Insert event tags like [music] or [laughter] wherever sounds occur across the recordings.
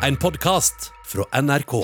En podkast fra NRK.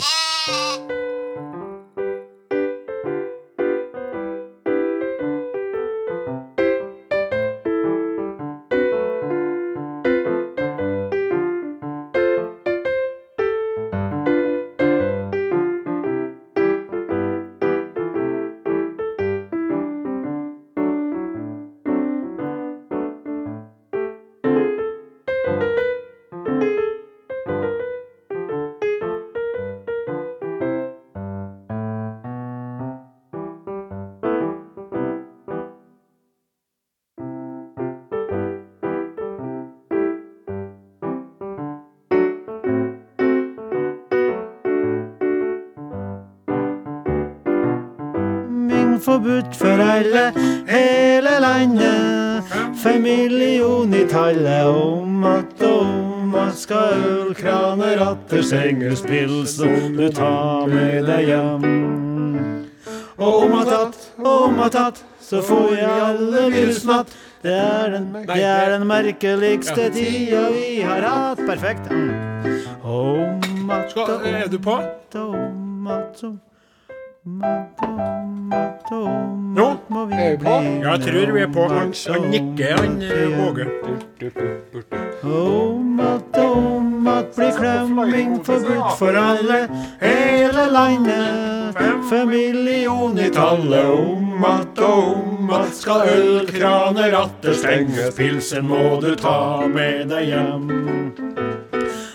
Forbudt for alle, hele landet. Fem million i tallet om at om at skal ølkraner atter spill som du tar med deg hjem. Og om at at, og om at att, så får vi alle virusnatt. Det er den, det er den merkeligste tida vi har hatt. Perfekt. Om at om at, om at om at om vi er vi på? Ja, jeg tror vi er på. Han, han nikker, han Våge. Om at om at blir klemming forbudt for alle hele landet. Fem million i tallet om at om at skal ølkraner atter stenges. Pilsen må du ta med deg hjem.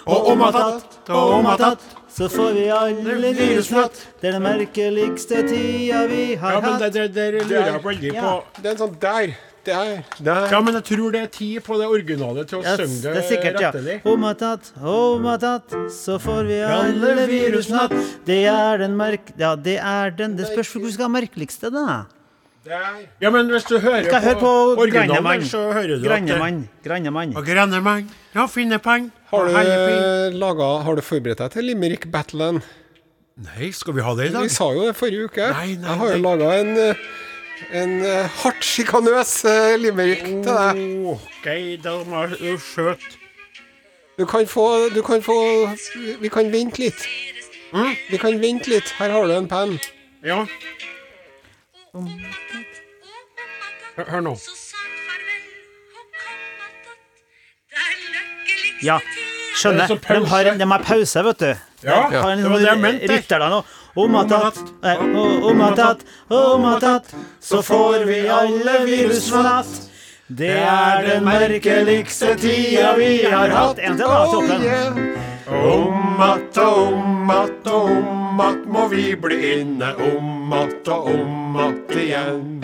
Og om att at, og om att at, så får vi alle virusnatt. Det er den merkeligste tida vi har Ja, men hatt. det, det, det lurer jeg veldig på. Det er en sånn der. Der. Der. Ja, men jeg tror det er tid på det originale til å yes, synge det, det er sikkert, ja. rettelig. Om at at, om at at, så får vi alle virusnatt. Det er den merk... Ja, det er den Det spørs hvor du skal ha merkeligste, da. Der. Ja, men hvis du hører på, høre på originalen, så hører du at det- Grannemann. Grannemann. Og Grannemann, ja, finne peng. Har du, laget, har du forberedt deg til Limerick-battlen? Nei, skal vi ha det i dag? Vi sa jo det forrige uke. Nei, nei, jeg har jo laga en, eh, en eh, hardt sjikanøs eh, limerick til deg. OK, da må jeg skjøt. Du kan få Du kan få Vi kan vente litt. Mm? Vi kan vente litt. Her har du en penn. Ja. Hør, hør nå. Ja, skjønner. Er De har, de har pause, vet du. Ja, det var det jeg mente. rytter der nå. Om at at, nei, om at at, om at at, så får vi alle virus for natt. Det er den merkeligste tida vi har hatt. En til, da, toppen. Om att og om att og om att må vi bli inne. Om att og om att igjen.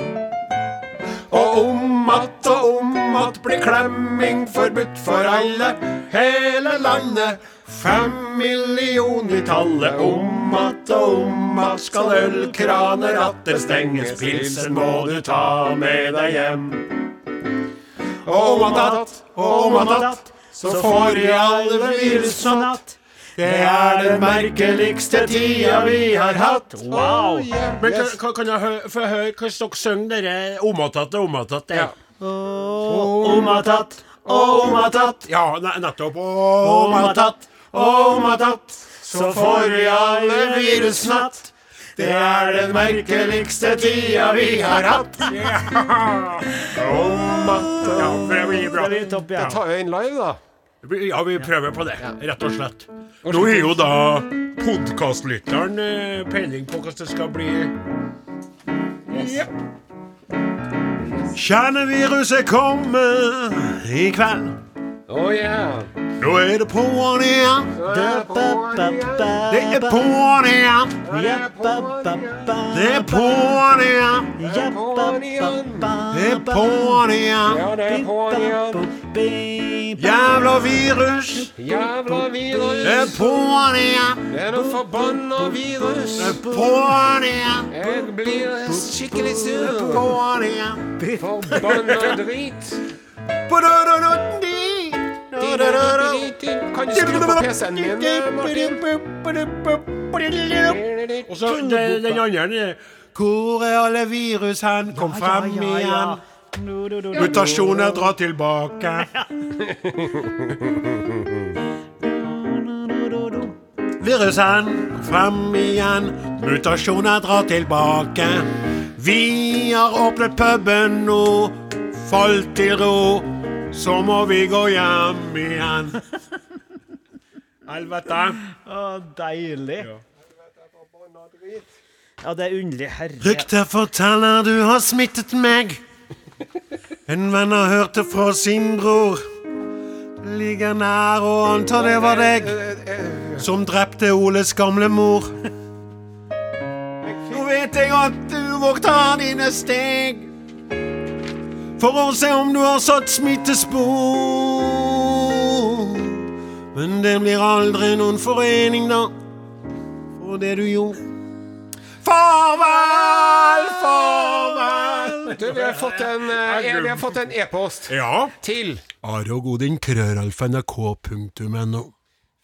Og om att og om att blir klemming forbudt for alle. Hele landet. Fem million i tallet. Om att og om att skal ølkraner atter stenges. Pilsen må du ta med deg hjem. Og om att og om att så får vi alle virusnatt. Det er den merkeligste tida vi har hatt. Wow. Men kan, kan, jeg hø- få høre hvordan dere synger dere omattatt og omattatt? Ja. Om omatatt. at, om at at, Ja, nettopp. Omatatt, at at, Om at at, så får vi alle virusnatt. Det er den merkeligste tida vi har hatt. Om [laughs] Ja, for det blir bra. Det ja. tar jo inn live, da. Ja, vi prøver på det, rett og slett. Nå har jo da podkastlytteren eh, peiling på hvordan det skal bli. Jepp. Kjerneviruset kommer i kveld. Oh yeah. Nå er det på'n igjen. Det er på'n igjen. Det er på'n igjen. Det er på'n igjen. Ja, det er på'n igjen. Jævla virus. Jævla virus. Det er på'n igjen. Det er noe forbanna virus. Det er på'n igjen. Jeg blir skikkelig Det er sur. på'n igjen. Forbanna drit. Ba-da-da-da-di. Kan du skru på PC-en min, Martin? Og så den, andre Hvor er alle virus hen? Kom frem igjen. Mutasjoner, drar tilbake. Virusen frem igjen, mutasjoner drar tilbake. Vi har åpnet puben nå, falt til ro, så må vi gå hjem igjen. Helvete. Å, deilig. Ja, det er underlig. Herre. Ryktet forteller du har smittet meg. En venn har hørt det fra sin bror. Ligger nær og antar det var deg som drepte Oles gamle mor. Nå vet jeg at du vokter dine steg for å se om du har satt smittespor. Men det blir aldri noen forening, da, for det du gjorde. Farvel, farvel. Du, vi har fått en eh, vi har fått en e-post Ja. til Are og Godin, krøralfa.nrk.no.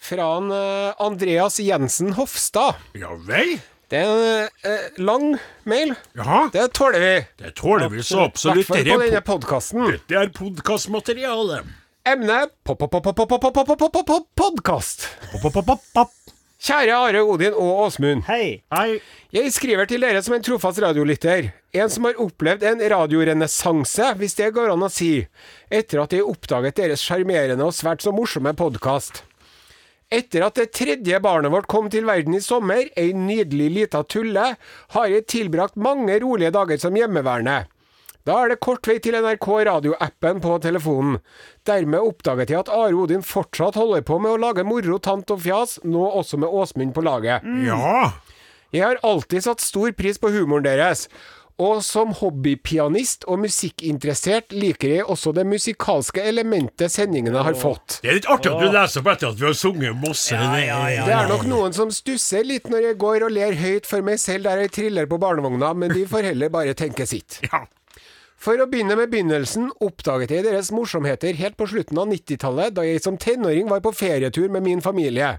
fra en, eh, Andreas Jensen Hofstad. Ja vel? Det er en eh, lang mail. Ja, Det tåler vi. det tåler vi så I absolutt. hvert fall på er, denne po- podkasten. Dette er podkastmateriale. Emne podkast. Kjære Are Odin og Åsmund. Hei. Hei. Jeg skriver til dere som en trofast radiolytter. En som har opplevd en radiorenessanse, hvis det går an å si, etter at jeg oppdaget deres sjarmerende og svært så morsomme podkast. Etter at det tredje barnet vårt kom til verden i sommer, ei nydelig lita tulle, har jeg tilbrakt mange rolige dager som hjemmeværende. Da er det kort vei til NRK radioappen på telefonen. Dermed oppdaget jeg at Are Odin fortsatt holder på med å lage moro, tant og fjas, nå også med Åsmund på laget. Ja. Jeg har alltid satt stor pris på humoren deres. Og som hobbypianist og musikkinteressert liker jeg også det musikalske elementet sendingene har fått. Det er litt artig at du leser opp etter at vi har sunget masse. Det er nok noen som stusser litt når jeg går og ler høyt for meg selv der jeg triller på barnevogna, men de får heller bare tenke sitt. Ja. For å begynne med begynnelsen, oppdaget jeg deres morsomheter helt på slutten av 90-tallet, da jeg som tenåring var på ferietur med min familie.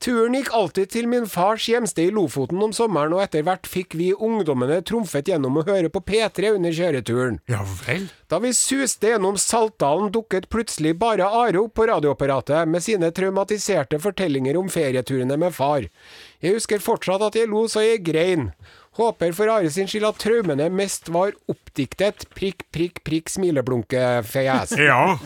Turen gikk alltid til min fars hjemsted i Lofoten om sommeren, og etter hvert fikk vi ungdommene trumfet gjennom å høre på P3 under kjøreturen. ja vel. Da vi suste gjennom Saltdalen, dukket plutselig bare Are opp på radioapparatet med sine traumatiserte fortellinger om ferieturene med far. Jeg husker fortsatt at jeg lo så jeg grein. Håper for Are sin skyld at traumene mest var oppdiktet prikk, prikk, prikk smileblunkefjes. Ja.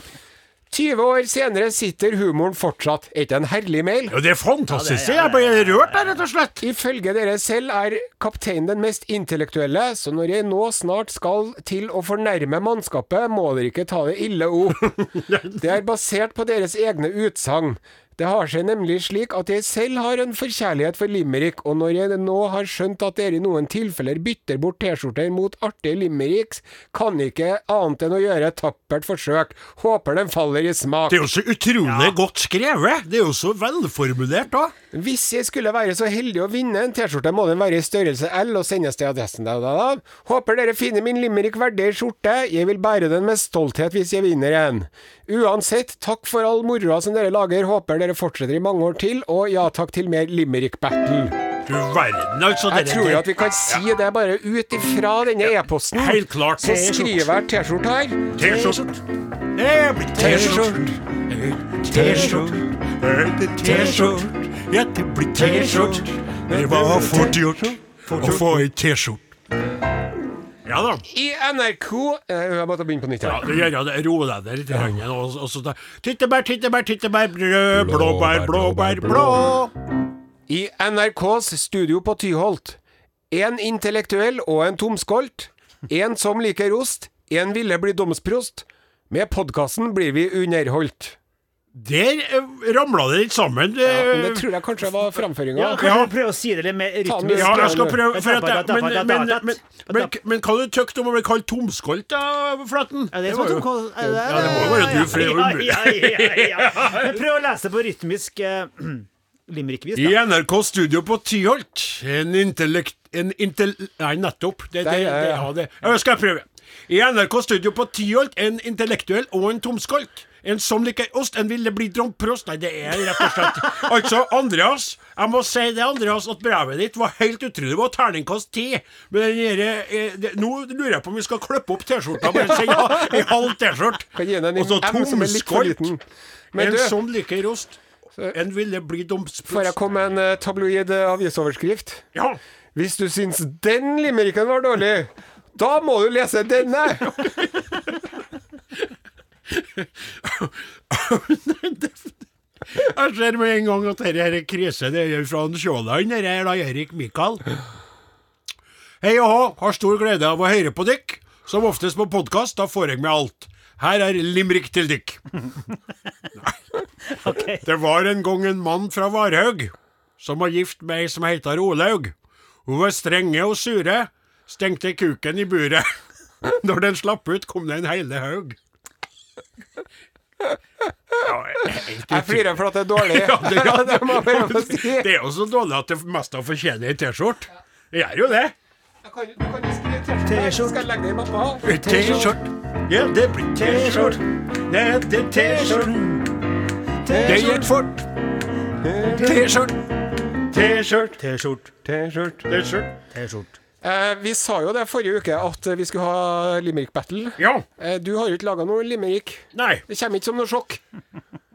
20 år senere sitter humoren fortsatt. Er ikke en herlig mail? ja, det er fantastisk. Jeg ble rørt der, rett og slett. Ifølge dere selv er kapteinen den mest intellektuelle, så når jeg nå snart skal til å fornærme mannskapet, må dere ikke ta det ille opp. [laughs] Det er basert på deres egne utsagn. Det har seg nemlig slik at jeg selv har en forkjærlighet for limerick, og når jeg nå har skjønt at dere i noen tilfeller bytter bort T-skjorter mot artige limericks, kan ikke annet enn å gjøre et tappert forsøk. Håper den faller i smak. Det er jo så utrolig godt skrevet. Det er jo så velformulert da. Hvis jeg skulle være så heldig å vinne en T-skjorte, må den være i størrelse L og sendes til adressen. Da, da, da. Håper dere finner min limerick verdig skjorte. Jeg vil bære den med stolthet hvis jeg vinner en. Uansett, takk for all moroa som dere lager. Håper dere fortsetter i mange år til, og ja takk til mer limerick battle. Du verden, altså. Jeg tror jo at vi kan si det bare ut ifra denne e-posten. Helt klart. Så skriver jeg T-skjorte her. T-skjort. Det blir T-skjort. T-skjort. T-skjort. Ja, det blir T-skjort. Det var fort gjort å få ei T-skjort. Ja da. I NRK eh, Jeg måtte begynne på nytt. Ja, det gjør det. Ro deg ned litt. grann, Og, og så da Tyttebær, tyttebær, tyttebær, brød, blåbær, blåbær, blå. I NRKs studio på Tyholt. En intellektuell og en tomskolt. En som liker ost. En ville bli domsprost. Med podkasten blir vi underholdt. Der eh, ramla det litt sammen. Ja, men det eh, tror jeg kanskje var framføringa. Ja, du prøve å si det litt mer rytmisk? Ja, jeg skal prøve for at jeg, men, men, men, men, men, men, men hva du tykte om å bli kalt tomskolt, da, Flatten? Ja, det Det er jo- er det- Ja, det må være du, for det er jo umulig. ja, ja, ja, ja. Men Prøv å lese på rytmisk uh, [clears throat] limerickvis, I. NRK Studio på Tyholt, en intellekt... En intell... Nei, nettopp. Det, det, det, ja. ja, det. Ja, skal jeg prøve. I NRK Studio på Tyholt, en intellektuell og en tomskolk. En som liker ost, en ville bli domprost. Nei, det er rett og slett Altså, Andreas, jeg må si det, Andreas, at brevet ditt var helt utrolig. Det var terningkast ti. Men den eh, Nå lurer jeg på om vi skal klippe opp T-skjorta. Bare si ja, ei halv T-skjorte. Kan gi den en Og så tomskolt. En som liker ost. en ville bli Får dumspuls. jeg komme med en eh, tabloid eh, avisoverskrift? Ja. Hvis du syns den limericken var dårlig, da må du lese denne! [laughs] [laughs] Jeg ser med en gang at dette er krise. Det er fra Sjåland. Dette er da Erik Mikael. Hei og hå, har stor glede av å høre på dykk. Som oftest på podkast, da får jeg med alt. Her er limrik til dykk. [laughs] Det var en gang en mann fra Varhaug som var gift med ei som heter Olaug. Hun var strenge og sure, stengte kuken i buret. [laughs] Når den slapp ut, kom det en hele haug. Ja, Jeg flirer for at det er dårlig. [laughs] Ja, det, ja, [laughs] det få det er jo så dårlig at det meste av fortjener ei T-skjorte. Det gjør jo det. Kan- Du kan jo skrive T-skjorte. Skal jeg legge det i mappa? T-skjorte. Ja, det blir T-skjorte. Det er T-skjorte. Det gikk fort. T-skjorte. T-skjorte. T-skjorte. T-skjorte. Eh, vi sa jo det forrige uke at vi skulle ha limerick battle. Ja. Eh, du har jo ikke laga noe limerick. Nei. Det kommer ikke som noe sjokk.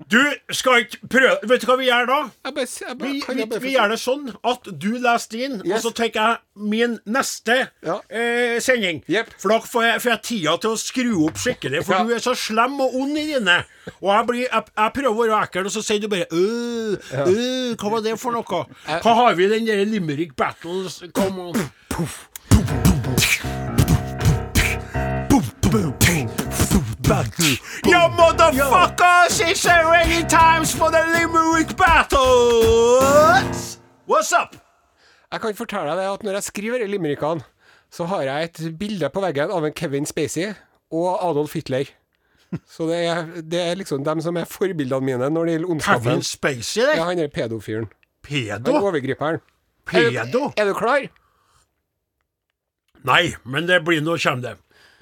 Du skal ikke prøve Vet du hva vi gjør da? Jeg bare, jeg bare, Vi, vi, bare vi gjør det sånn at du leser din, og så tar jeg min neste Ja. eh, sending. Yep. For da får jeg, får jeg tida til å skru opp skikkelig, for Ja. du er så slem og ond i dine. Og jeg, blir, jeg, prøver å være ekkel, og så sier du bare øh, øh, Hva var det for noe? Hva har vi i den der Limerick Battles? Come on. Yo, motherfuckers! It's already times for the Limerick battles! What's up? Jeg kan fortelle deg at når jeg skriver limerickene, så har jeg et bilde på veggen av en Kevin Spacey og Adolf Hitler. Så det er, det er liksom dem som er forbildene mine når det gjelder ondskapen. Kevin Spacey, Ja, han er pedofyren. Han Pedo? overgriperen. Er du, Pedo? er du klar? Nei, men det blir noe, kommer det.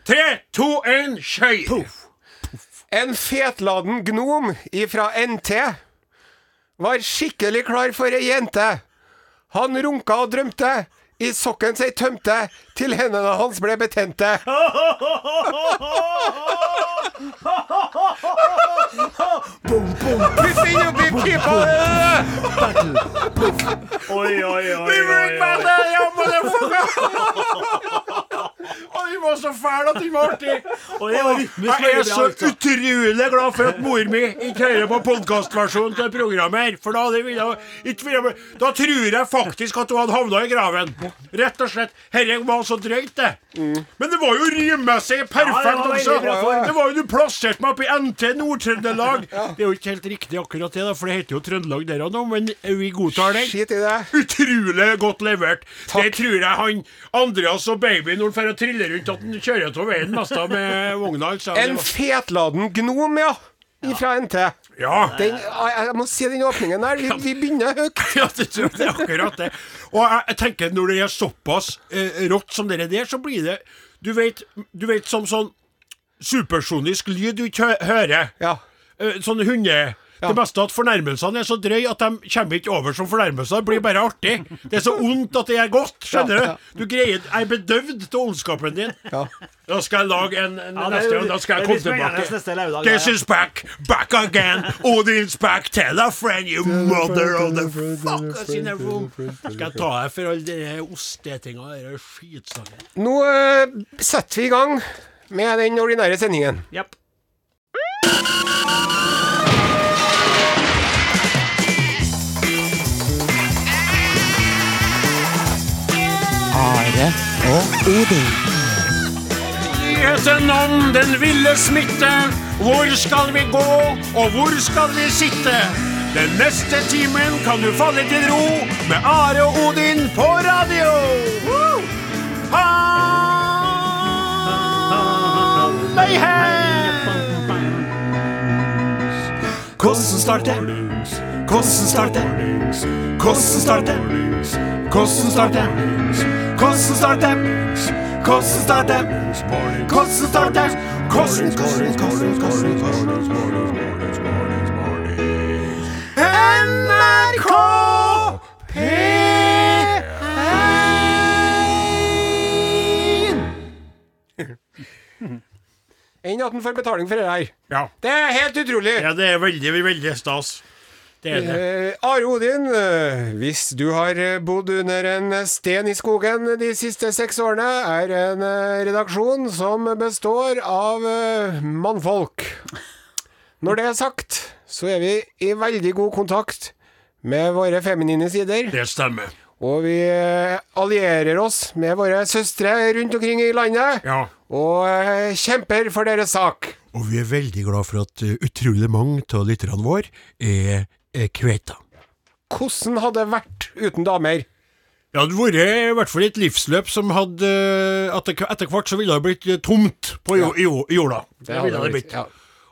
Tre, to, én, kjør! En fetladen gnom ifra NT var skikkelig klar for ei jente. Han runka og drømte, i sokken seg tømte, til hendene hans ble betente. Putt inn oppi pipa! Oi, oi, oi. Limerick battle, motherfucker! Den var så fæl at den var artig. [laughs] Og det var rytmisk Jeg er så altså. utrolig glad for at mor mi ikke hører på podkastversjonen til programmet her. For da, hadde vi, da, tror jeg faktisk at hun hadde havna i graven. Rett og slett. Herre var så drøyt, det. Men det var jo rimessig perfekt Ja, det var også. Det var jo Du plasserte meg oppi i NT Nord-Trøndelag. Det er jo ikke helt riktig akkurat det, for det heter jo Trøndelag der og nå, men vi godtar den. Det. Utrolig godt levert. Det tror jeg han Andreas og babyen når han får trille rundt at han kjører av veien mest av med vogna. En fetladen gnom, ja. Fra NT. Ja. Den, jeg må se den åpningen der. Vi, vi begynner høyt. [laughs] ja, det det er akkurat det. Og jeg, jeg tenker når det er såpass eh, rått som det der, så blir det Du vet, du vet som sånn supersonisk lyd du ikke hø- hører. Ja. Eh, sånn hunde... Det beste er at fornærmelsene er så drøy at de kommer ikke over som fornærmelser. Det blir bare artig. Det er så ondt at det er godt. Skjønner Ja, du? Du greier Jeg er bedøvd av ondskapen din. Ja. Da skal jeg lage en, en Ja, det- neste gang. Da skal jeg komme tilbake. laudag, This ja. is back, back again. Odin's back. Tell a friend, you mother of the fuckers in the room. Skal jeg ta deg for all den ostetinga og den skitsangen? Nå eh, setter vi i gang med den ordinære sendingen. Japp. Are og Odin. Nyheten om den ville smitte. Hvor skal vi gå, og hvor skal vi sitte? Den neste timen kan du falle til ro med Are og Odin på radio. Woo! Hvordan starte? Hvordan starte? Hvordan starte? Hvordan starte? Hvordan starte? Hvordan starte? Hvordan starte? Hvordan, hvordan, hvordan, hvordan, NRK P1 Enn at en får betaling for det her. Ja. Det er helt utrolig. ja, det er veldig, veldig stas. Det det. Eh, Are Odin, eh, hvis du har eh, bodd under en sten i skogen de siste seks årene, er en eh, redaksjon som består av mannfolk. Når det er sagt, så er vi i veldig god kontakt med våre feminine sider. Det stemmer. Og vi allierer oss med våre søstre rundt omkring i landet. Ja. Og kjemper for deres sak. Og vi er veldig glad for at utrolig mange av lytterne våre er, er kveita. Hvordan hadde det vært uten damer? Det hadde vært i hvert fall et livsløp som hadde uh, Etter, etter hvert så ville det blitt uh, tomt på jo, jo, jorda. Det, ville det blitt. Ja.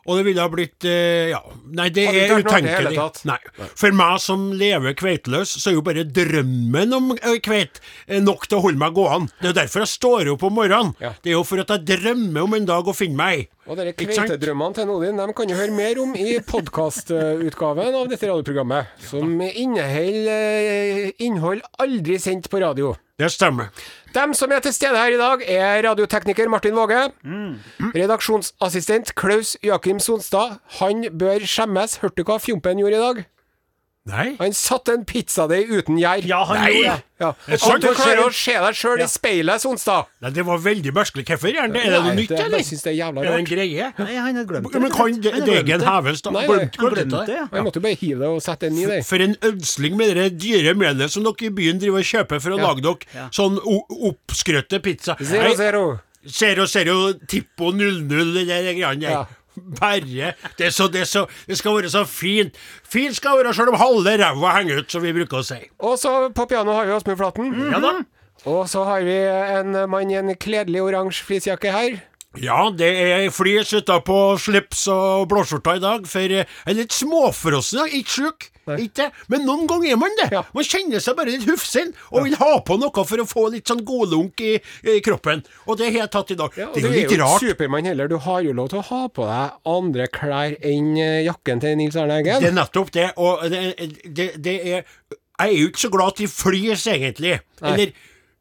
Og det ville ha blitt eh, Ja. Nei, det Hadde er ikke vært noe i det hele utenkelig. tatt. Nei. For meg som lever kveiteløs, så er jo bare drømmen om eh, kveit eh, nok til å holde meg gående. Det er jo derfor jeg står opp om morgenen. Ja. Det er jo for at jeg drømmer om en dag å finne meg. Og dere Ikke sant? kveitedrømmene til Odin dem kan du høre mer om i podkastutgaven av dette radioprogrammet, som inneholder eh, innhold aldri sendt på radio. Det stemmer. Dem som er til stede her i dag, er radiotekniker Martin Våge. Redaksjonsassistent Klaus Jakim Sonstad. Han bør skjemmes. Hørte du hva Fjompen gjorde i dag? Nei? Han satte en pizzadeig uten gjær. Ja, han Nei. gjorde det. Ja. Det du klarer å se deg sjøl i speilet, Sonstad. Nei, det var veldig merkelig. Hvorfor gjør han det? Er det noe nytt, det- eller? Jeg synes det er jævla Er det en greie? Nei, han hadde glemt det. Men kan de- Han glemt degen det. heves, da? Nei, Glemt- nei, Han glemt glemte det, ja. Jeg måtte jo bare hive det og sette den i der. For en ødsling med det dyre melet som dere i byen driver og kjøper for å Ja. lage dere sånn o- oppskrøtte pizza. Zero, Nei, zero. Zero, zero, tippo 00, det der greiene der. Ja. Bare det, så, det, så, det skal være så fint. Fint skal være selv om halve ræva henger ut, som vi bruker å si. Og så på piano har vi Åsmund Flaten. Ja da. Og så har vi en mann i en kledelig oransje flisjakke her. Ja, det er flis utapå slips og blåskjorta i dag, for jeg er litt småfrossen, ikke sjuk. Ikke men noen ganger er man det. Ja. Man kjenner seg bare litt hufsen og vil ha på noe for å få litt sånn godlunk i, i kroppen. Og det har jeg tatt i dag. Ja, det er jo litt rart. du er jo Supermann heller. Du har jo lov til å ha på deg andre klær enn eh, jakken til Nils Arne Eggen. Det er nettopp det, og det, det, det er Jeg er jo ikke så glad til flis, egentlig. Nei. Eller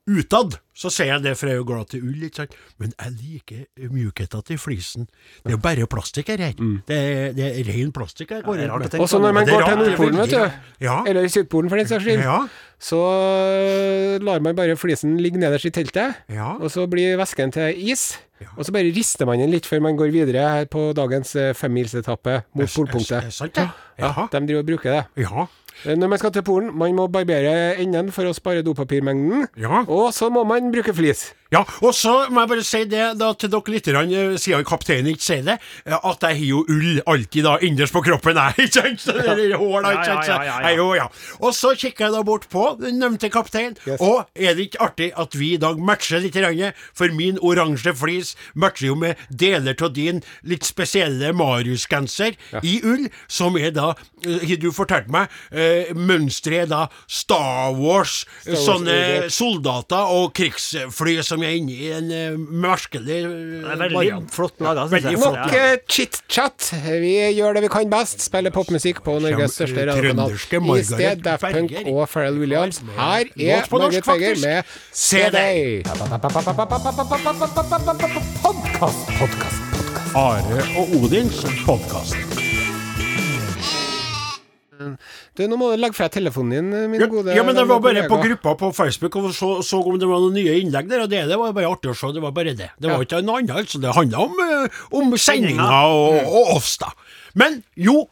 utad, så ser jeg det, for jeg er jo glad til ull, ikke sant. Men jeg liker mjukheten til flisen. Det er jo bare plastikk her. Mm. Det, er, det er ren plastikk er med. tenke Og så når man går til Nordpolen, vet du. Ja. eller Sydpolen for den saks skyld, Ja, så øh, lar man bare flisen ligge nederst i teltet, Ja. og så blir væsken til is. Og så bare rister man den litt før man går videre her på dagens eh, femmilsetappe mot polpunktet. Ja, de driver og bruker det. Ja. Eh, Når man skal til Polen, man må barbere enden for å spare dopapirmengden. Ja. Og så må man bruke flis. Ja, og så må jeg bare si det da til dere litt, grann, siden kapteinen ikke sier det, eh, at jeg har jo ull alltid da innerst på kroppen, [laughs] jeg, ikke sant? Så det er hår, da, ikke sant? Ja, ja, ja, ja, ja. jeg jo, ja. Og så kikker jeg da bort på den nevnte kapteinen, Yes. og er det ikke artig at vi i dag matcher litt, grann, for min oransje flis matcher jo med deler av din litt spesielle Marius-genser i ull, som er da, eh, har du fortalt meg, eh, mønsteret er da Star Wars, Wars sånne soldater og krigsfly som er inne i en uh, merkelig uh, er veldig flott laga, syns jeg. Nok eh, chit-chat. Vi gjør det vi kan best. Spiller popmusikk på Norges største radiokanal. I sted Daft Punk og Pharrell Williams. Her er Margaret Feger med Se CD. Podkast, podkast. Are og Odins podkast. Du, nå må du legge fra telefonen din, min Ja, gode ja, men det var bare kollega. på gruppa på Facebook og så, så om det var noen nye innlegg der, og det, det var bare artig å se. Det var bare det. Det var Ja. ikke noe annet. Altså. Det handla om, uh, om sendinga og, og oss, da. Men jo,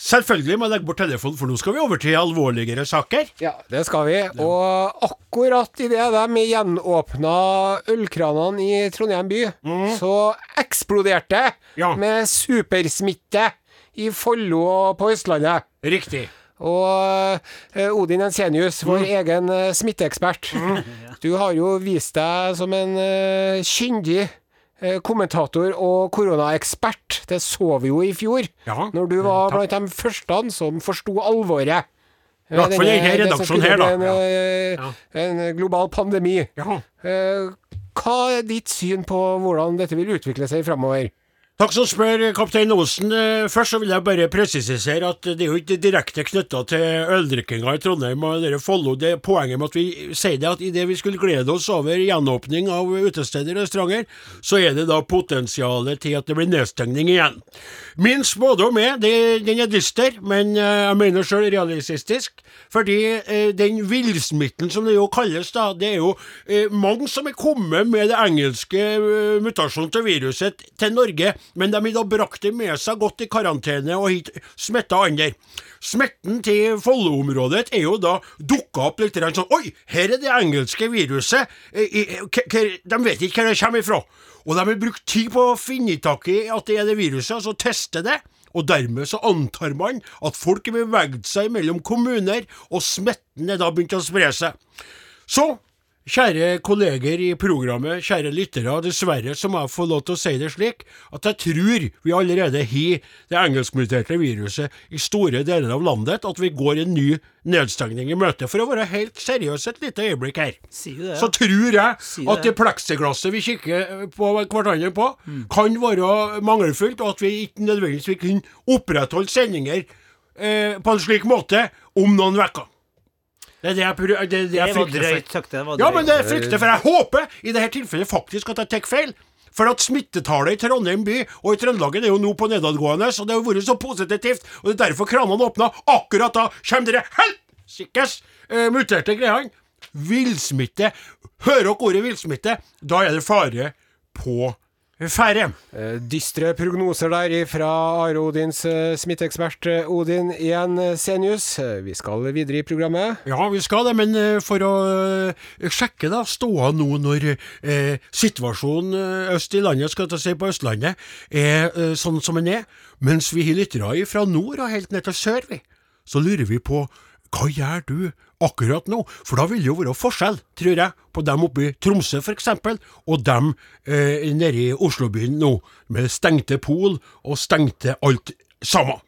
selvfølgelig må jeg legge bort telefonen, for nå skal vi over til alvorligere saker. Ja, det skal vi. Og akkurat idet de gjenåpna ølkranene i Trondheim by, så eksploderte det Ja. med supersmitte i Follo og på Østlandet. Riktig. Og eh, Odin Ensenius, vår egen eh, smitteekspert. Du har jo vist deg som en eh, kyndig kommentator og koronaekspert. Det så vi jo i fjor, Ja, når du var blant de første som forsto alvoret. I hvert fall i Denne- redaksjonen her, da. En, ja. en global pandemi. Ja. Hva er ditt syn på hvordan dette vil utvikle seg framover? Takk som spør, kaptein Osen. Eh, Først så vil jeg bare presisere at det er jo ikke direkte knytta til øldrikkinga i Trondheim og dere Follo. Det er poenget med at vi sier det at idet vi skulle glede oss over gjenåpning av utesteder og restauranter, så er det da potensialet til at det blir nedstengning igjen. Min spådom er, det- den er dyster, men eh, jeg mener sjøl realistisk. Fordi eh, den villsmitten som det jo kalles, da, det er jo eh, mange som er kommet med det engelske eh, mutasjonen til viruset til Norge, men de har brakt det med seg godt i karantene og hit smitta andre. Smitten til Follo-området er jo da dukka opp litt sånn Oi, her er det engelske viruset! Eh, eh, De vet ikke hvor det kommer ifra. Og de har brukt tid på å finne tak i at det er det viruset, altså teste det. Og dermed så antar man at folk har beveget seg mellom kommuner, og smitten er da begynt å spre seg. Så, kjære kolleger i programmet, kjære lyttere, dessverre så må jeg få lov til å si det slik at jeg tror vi allerede har det engelskmuterte viruset i store deler av landet, at vi går en ny nedstengning i møte. For å være helt seriøs et lite øyeblikk her si det, ja. så tror jeg Si at det. pleksiglasset vi kikker på hverandre på, kan være mangelfullt, og at vi ikke nødvendigvis vil kunne opprettholde sendinger eh, på en slik måte om noen uker. Det er det jeg, det, det Det jeg var frykter drøyt sagt. Ja, men det jeg frykter for. Jeg håper i dette tilfellet faktisk at jeg tar feil. For at smittetallet i Trondheim by og i Trøndelag er jo nå på nedadgående, så det har vært så positivt. Og det er derfor kranene åpna. Akkurat da kommer dere helsikes eh, muterte greiene. Villsmitte. Hører dere ordet villsmitte, da er det fare på ferde. Eh, Dystre prognoser der fra Are Odins eh, smitteekspert eh, Odin igjen, Senius. Vi skal videre i programmet. Ja, vi skal det, men for å sjekke da ståa nå når eh, situasjonen øst i landet, skal jeg si på Østlandet, er eh, sånn som den er, mens vi har lyttere fra nord og helt ned til sør, vi, så lurer vi på hva gjør du akkurat nå? For da vil det jo være forskjell, tror jeg, på dem oppe i Tromsø eksempel, og dem eh, nede i Oslobyen nå, med stengte pol og stengte alt sammen.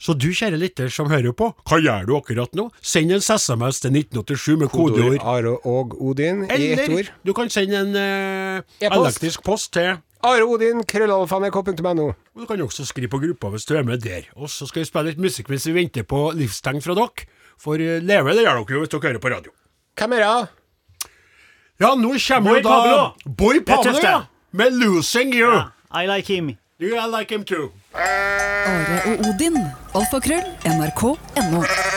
Så du, kjære lytter som hører på, hva gjør du akkurat nå? Send en SMS til 1987 med kodeord Are og Odin i ett Eller du kan sende en eh, E-post. elektrisk post til Are Odin, krøllalfa.nrk.no. og Du kan også skrive på gruppa hvis du er med der. Og så skal vi spille litt musikk mens vi venter på livstegn fra dere. For eh, leve det gjør dere jo hvis dere hører på radio. Hvem er det? Ja, nå kommer Boy jo da Pablo. Boy Pablo, ja. Med 'Losing You'. I like him. Yeah, I like him too? Are og Odin. Alfakrøll. NRK.no.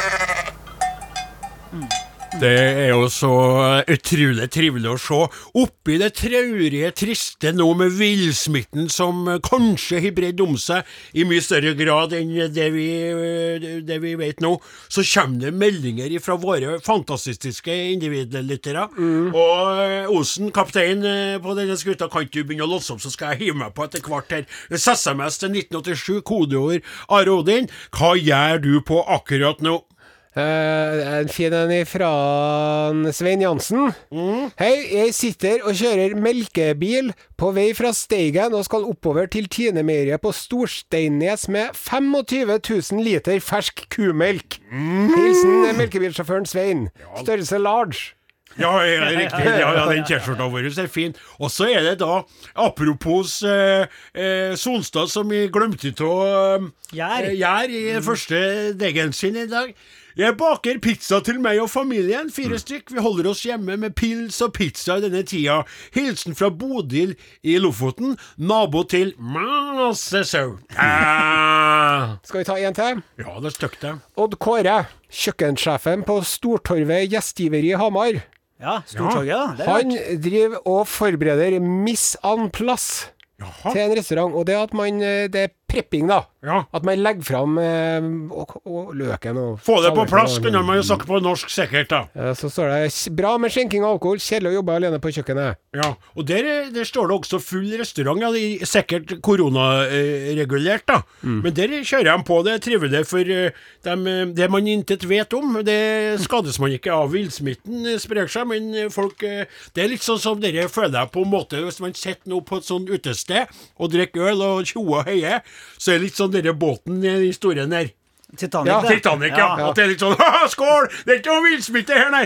Det er jo så utrolig trivelig å se. Oppi det traurige, triste nå med villsmitten som kanskje har bredd om seg i mye større grad enn det vi, det vi vet nå, så kommer det meldinger fra våre fantastiske individlyttere. Og eh, Osen, kaptein eh, på denne skuta, kan ikke du begynne å låse opp, så skal jeg hive meg på etter hvert her. SMS til 1987, kodeord Are Odin. Hva gjør du på akkurat nå? Eh, en fin en fra Svein Jansen. Hei, jeg sitter og kjører melkebil på vei fra Steigen og skal oppover til Tinemeieriet på Storsteinnes med 25 000 liter fersk kumelk. Hilsen melkebilsjåføren Svein. Størrelse large. Ja, ja, riktig. Ja, ja, den T-skjorta vår er fin. Og så er det da, apropos eh, eh, Sonstad som vi glemte av eh, Gjær. eh, i den første degen sin i dag. Jeg baker pizza til meg og familien, fire stykk. Vi holder oss hjemme med pils og pizza i denne tida. Hilsen fra Bodil i Lofoten, nabo til masse sau. Ah. [laughs] Skal vi ta en til? Ja, det er stygt, det. Odd Kåre, kjøkkensjefen på Stortorvet gjestgiveri i Hamar. Ja, Stortorget, da. Er Han driver og forbereder Miss An Plass Jaha. til en restaurant, og det er at man eh, Det prepping, da. Ja. At man legger fram eh, og, og løken og Få det på plass, kunne man jo sagt på norsk sikkert, da. Ja, Så står det 'bra med skjenking av alkohol, kjedelig å jobbe alene på kjøkkenet'. Ja, og der, er- der står det også full restaurant. Ja, det er sikkert koronaregulert, da. Men der kjører de på. Det er trivelig, for eh, dem, det man intet vet om, det skades man ikke av. Villsmitten eh, sprer seg, men eh, folk Det er litt sånn som dere føler jeg på en måte hvis man sitter nå på et sånt utested og drikker øl og tjoer og heier, så er det litt sånn denne båten i historien der. Titanic, Ja, det. Titanic, ja. At det er litt sånn [laughs] skål! Det er ikke noe villsmitte her, nei!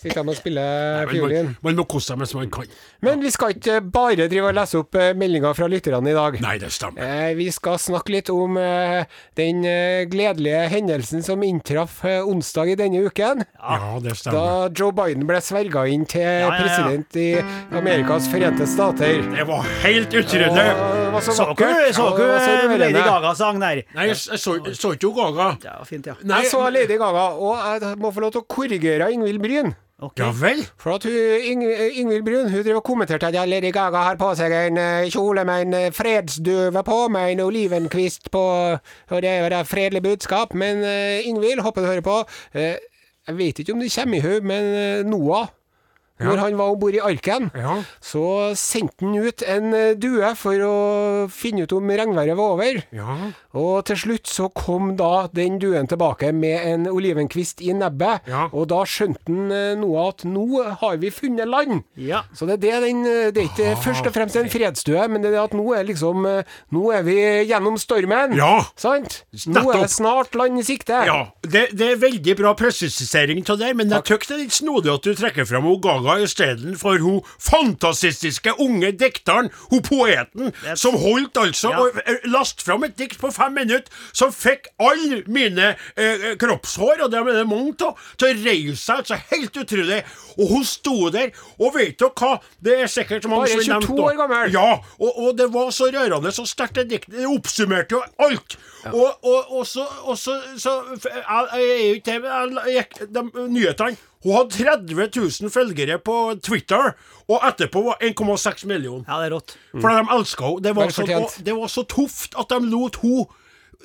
Sitter de og spiller Men fiolin. man, man må kose seg mens man kan. Men vi skal ikke bare drive og lese opp eh, meldinger fra lytterne i dag. Nei, det stemmer. Eh, vi skal snakke litt om eh, den eh, gledelige hendelsen som inntraff eh, onsdag i denne uken. Ja, det stemmer. Da. Joe Biden ble sverga inn til ja, ja. president i Amerikas forente stater. Det var helt utrolig. Så dere Lady. Gaga-sang der? Nei, jeg, jeg så, jeg så ikke hun Gaga. var fint, ja. Nei, Jeg så Lady Gaga, og jeg må få lov til å korrigere Ingvild Bryn. Okay. Ja vel? For at hun, Ing, Ingvild Bryn hun driver og kommenterte at Lady Gaga har på seg en eh, kjole med en fredsdøve på, med en olivenkvist på, og det er et fredelig budskap. Men uh, Ingvild, håper du hører på. Uh, jeg vet ikke om det kommer i henne, men uh, Noah, når han var om bord i arken, Ja. så sendte han ut en eh, due for å finne ut om regnværet var over. Ja. Og til slutt så kom da den duen tilbake med en olivenkvist i nebbet. Ja. Og da skjønte han eh, noe at nå har vi funnet land. Ja. Så det er det den eh, Det er ikke først og fremst en fredsdue, men det er at nå er liksom Nå er vi gjennom stormen. Ja. Sant? Nå er det snart land i sikte. Ja, det, det er veldig bra presisering av det, men jeg syns det er litt snodig at du trekker fram hun Gaga istedenfor hun fantastiske unge dikteren, hun poeten, som holdt altså Ja. og eh, last fram et dikt på fem minutter som fikk alle mine eh, kroppshår, og det er det mange av, til å reise seg. Altså, helt utrolig. Og hun sto der, og vet dere hva? Det er sikkert mange som har 22 nevnt år gammel. Ja, og, og det var så rørende, så sterkt det diktet. Det oppsummerte jo alt. Og, og, og så, og så, så Jeg, er jo ikke de nyhetene. Hun hadde 30 000 følgere på Twitter, og etterpå var 1,6 millioner. ja, det er rått. For de elska henne. Det, var så- det var så tøft at de lot hun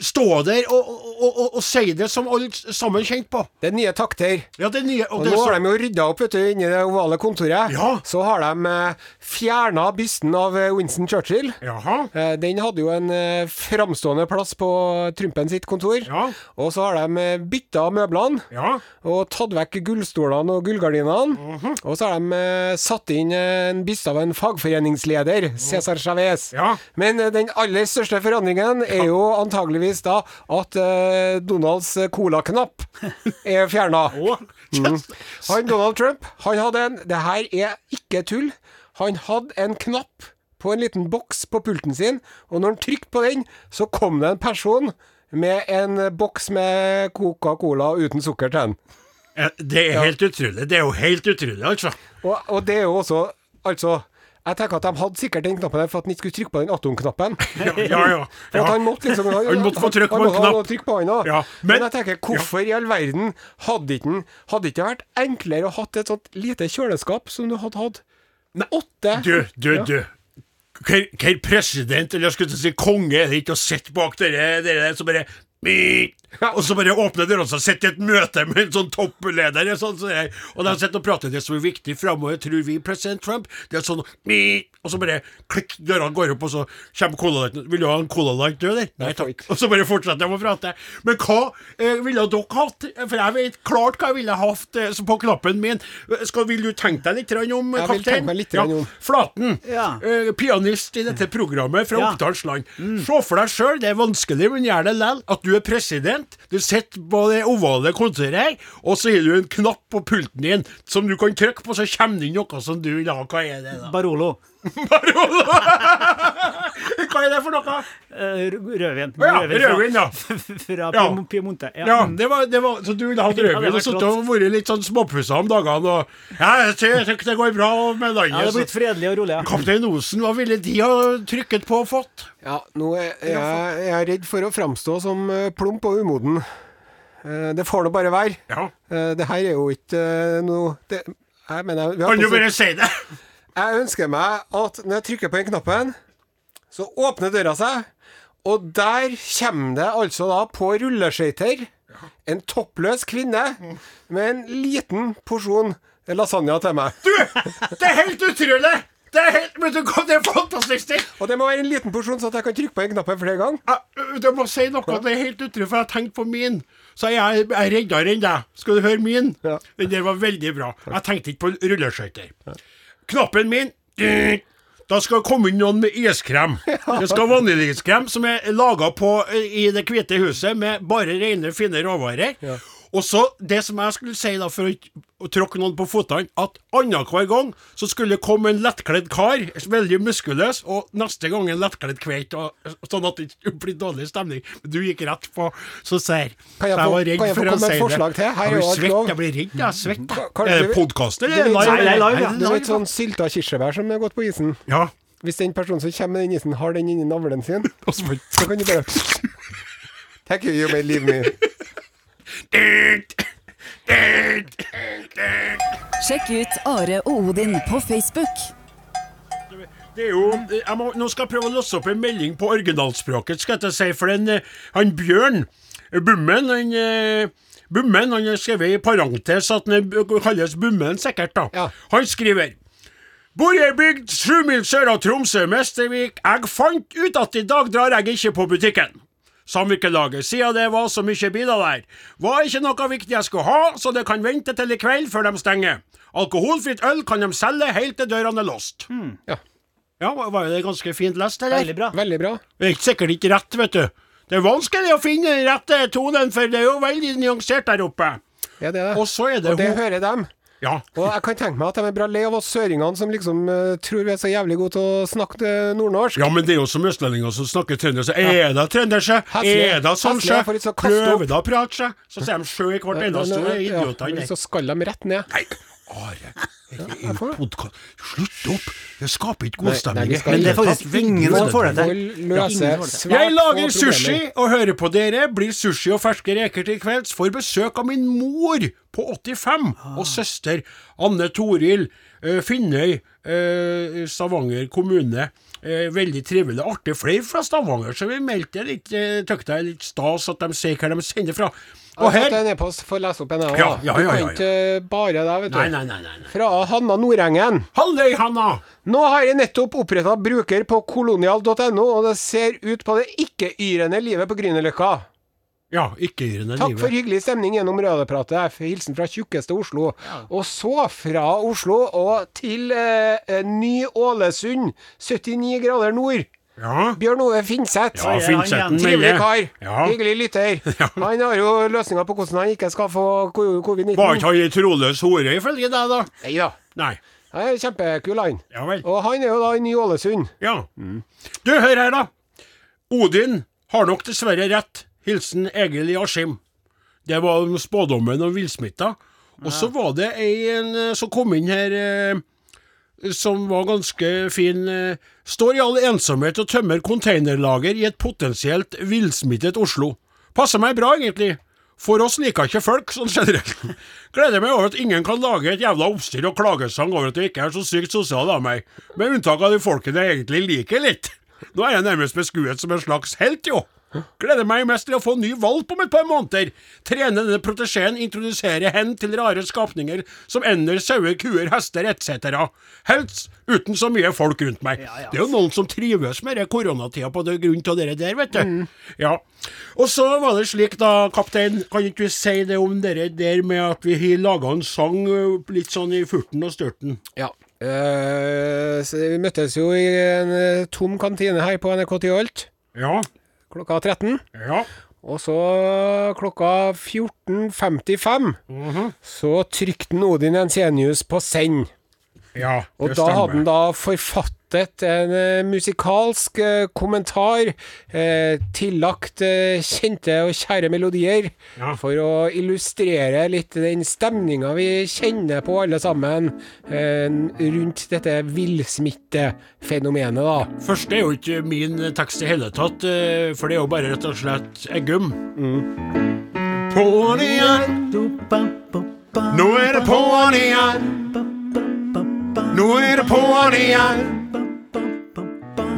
stå der og, og, og, og, si det som alle sammen kjente på. Det er nye takter. Ja, det nye og Og nå er har de jo rydda opp vet du, inni det ovale kontoret. Ja. Så har de eh, fjerna bysten av eh, Winston Churchill. Jaha. Eh, Den hadde jo en eh, framstående plass på Trumpen sitt kontor. Ja. Og så har de eh, bytta møblene. Ja. Og tatt vekk gullstolene og gullgardinene. Mhm. Og så har de eh, satt inn en byste av en fagforeningsleder, Cæsar Chavez. Ja. Men den aller største forandringen er jo antageligvis da at uh, Donalds eh, colaknapp er fjerna. [laughs] Mm. Han Donald Trump, han hadde en Det her er ikke tull. Han hadde en knapp på en liten boks på pulten sin, og når han trykte på den, så kom det en person med en boks med Coca-Cola uten sukker til den. Ja, Det er helt utrolig. Det er jo helt utrolig, altså. Og, og det er jo også Altså, jeg tenker at de hadde sikkert den knappen der for at han ikke skulle trykke på den atomknappen. [laughs] Ja, ja. ja. For at han måtte liksom Han måtte få trykk på han en knapp. trykk på han. Ja, men, men- jeg tenker, hvorfor i all verden hadde ikke hadde ikke det vært enklere å hatt et sånt lite kjøleskap som du hadde hatt? Åtte? Du, du, du. Hva president, eller jeg skulle si konge, er det ikke å sitte bak dere, dere der som bare «Mik», og så bare åpner døra og sitter i et møte med en sånn toppleder. Sånn, så jeg, og de sitter og prater det som er viktig framover, tror vi, president Trump. Det er sånn «Mik», Og så bare klikk, dørene går opp, og så kommer Cola Light. Vil du ha en Cola Light, du, eller? Nei takk. Og så bare fortsetter de å prate. Men hva eh, ville dere hatt? For jeg vet klart hva jeg ville hatt eh, på knappen min. Skal, vil du tenke deg litt om, Jeg vil kaptein? tenke meg litt ja. om. Flaten, Ja. eh, pianist i dette programmet fra Ja. Oppdals land. Se for deg sjøl, det er vanskelig, men gjør det likevel, at du er president. Du sitter på det ovale kontoret her, og så har du en knapp på pulten din som du kan trykke på, så kommer det inn noe som du vil ha. Hva er det, da? Barolo. Barolo! Hva er det for noe? Eh, rødvin. Ja, rødvin, [laughs] ja. Fra Ja. Piemonte. Ja. Ja, mm. det var, det var, så du ville hatt [laughs] rødvin og sittet og vært litt sånn småpussa om dagene og Ja, jeg tror det går bra med landet. Ja, det er blitt fredelig og rolig. Ja. Kaptein Osen, hva ville de ha trykket på og fått? Ja, nå er jeg, jeg er redd for å framstå som eh, plump og umoden. Eh, Det får nå bare være. Ja. Eh, Det her er jo ikke noe det, jeg mener, vi har Kan du bare si det? Jeg ønsker meg at når jeg trykker på den knappen, så åpner døra seg, og der kommer det altså da på rulleskøyter en toppløs kvinne med en liten porsjon lasagne til meg. Du, det er helt utrolig! Det er helt, men du det er fantastisk! Og det må være en liten porsjon, så at jeg kan trykke på den knappen flere ganger. Jeg, du må si noe, det er helt utrolig, for jeg har tenkt på min. Så jeg er reddere enn deg. Skal du høre min? Ja. Den der var veldig bra. Jeg tenkte ikke på rulleskøyter. Knappen min Da skal det komme inn noen med iskrem. Det skal vaniljeiskrem som er laga i Det hvite huset med bare rene, fine råvarer. Og så Det som jeg skulle si, da, for å ikke tråkke noen på føttene, at annenhver gang så skulle det komme en lettkledd kar, veldig muskuløs, og neste gang en lettkledd kveit, og, sånn at det ikke blir dårlig stemning. Men du gikk rett på så ser Kan jeg Så få- var redd jeg for å komme med et si det. forslag til? Her er Jeg jo blir alt lov. jeg blir redd, jeg svett. Er det podkast, eller er live? Nei, er live, Du vet sånn sylta kirsebær som er gått på isen? Ja. Hvis den personen som kommer med den isen, har den inni navlen sin, [laughs] så kan du bare [laughs] Thank you, you may leave me. Sjekk ut Are og Odin på Facebook. Det er jo, jeg må, nå skal jeg prøve å låse opp en melding på originalspråket, skal jeg si, for den, han Bjørn Bummen, han eh, Bummen, han har skrevet i parentes at han kalles Bummen sikkert, da. Ja. Han skriver Bor i ei bygd sju mil sør av Tromsø, Mestervik. Jeg fant ut at i dag drar jeg ikke på butikken. Samvirkelaget, siden det var så mye biler der, var ikke noe viktig jeg skulle ha, så det kan vente til i kveld før de stenger. Alkoholfritt øl kan de selge helt til dørene er låst. Ja, Ja, var var det ganske fint lest, eller? Veldig bra. veldig bra. Det er sikkert ikke rett, vet du. Det er vanskelig å finne den rette tonen, for det er jo veldig nyansert der oppe. Ja, det er det. Og så er det Og det hører dem. Ja. Og jeg kan tenke meg at de er bra lei av oss søringene som liksom uh, tror vi er så jævlig gode til å snakke eh, nordnorsk. ja, men det er jo som østlendinger som snakker trøndersk. Er det trøndersk? Er det sånn opp. Prøver da å prate seg? Så sier de sjø i hvert eneste ord. Idiotene. Så skal de rett ned. Nei, Are. Podkast Slutt opp! Det skaper ikke god stemning. Men det er faktisk ingen som får det til. Jeg lager sushi og hører på dere. Blir sushi og ferske reker til kvelds. Får besøk av min mor på 85 og søster Anne Toril eh, Finnøy, eh, Stavanger kommune. Eh, veldig trivelig. Artig flere fra Stavanger, så vi meldte litt uh, Tøkte er litt stas at de sier hvor de sender fra. Og her en e-post, får lese opp en jeg Ja, ja, ja, Du kan ikke bare det, vet du. Nei, nei, nei. Fra Hanna Nordengen. Halløy, Hanna! Nå har jeg nettopp oppretta bruker på kolonial.no, og det ser ut på det ikke-yrende livet på Grünerløkka. Ja, ikke-yrende Takk for hyggelig stemning gjennom radiopratet. Hilsen fra tjukkeste Oslo. Og så fra Oslo og til eh, eh, Ny-Ålesund, 79 grader nord. Ja. Bjørn Ove Finseth. Ja, Finnsetten. Trivelig kar. Ja. Hyggelig lytter. [laughs] Han har jo løsninga på hvordan han ikke skal få covid-19. Var ikke han ei troløs hore, ifølge deg, da? Nei da. Nei. Han er kjempekul, han. Ja vel. Og han er jo da i Ny-Ålesund. Ja. Du, hør her, da. Odin har nok dessverre rett. Hilsen Egil i Askim. Det var spådommen om villsmitta. Og så var det ei en, eh, som kom inn her eh, som var ganske fin. eh, Står i all ensomhet og tømmer konteinerlager i et potensielt villsmittet Oslo. Passer meg bra, egentlig. For oss liker ikke folk, sånn generelt. [laughs] Gleder meg over at ingen kan lage et jævla oppstyr og klagesang over at jeg ikke er så sykt sosial av meg, med unntak av de folkene jeg egentlig liker litt. Nå er jeg nærmest beskuet som en slags helt, jo. Gleder meg mest til å få ny valp om et par måneder. Trene denne protesjeen, introdusere hen til rare skapninger som ender, sauer, kuer, hester etc. Helst uten så mye folk rundt meg. Det er jo noen som trives med det koronatida på det grunn av dere der, vet du. Ja. Og så var det slik, da, kaptein, kan ikke du si det om dere der med at vi har laga en sang litt sånn i furten og størten? Ja. Uh, så vi møttes jo i en eh, tom kantine her på NRK Tyholt Ja. Klokka 13. Ja. Og så klokka 14.55 så trykte Odin Ensenius på send. Ja, Og da da hadde han da forfattet en eh, musikalsk eh, kommentar eh, tillagt eh, kjente og kjære melodier Ja. for å illustrere litt den stemninga vi kjenner på alle sammen eh, rundt dette villsmittefenomenet, da. Først er jo ikke min tekst i hele tatt, for det er jo bare rett og slett Eggum. På'n igjen, nå er det på'n igjen. Nå er det på'n igjen.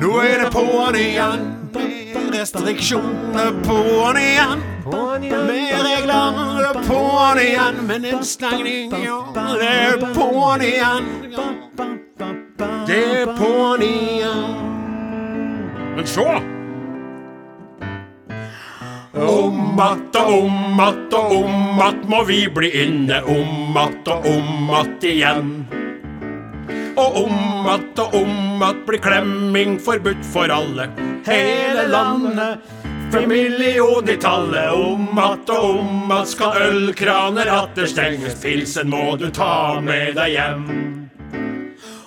Nå er det på'n igjen. Med restriksjoner på'n igjen. Med regler på'n igjen. Med en stengning, ja, det er på'n igjen. Det er på'n igjen. Men så Om att og om att og om att må vi bli inne om att og om att igjen. Og om att og om att blir klemming forbudt for alle. Hele landet for million i tallet. Om att og om at skal ølkraner atter stenges. Pilsen må du ta med deg hjem.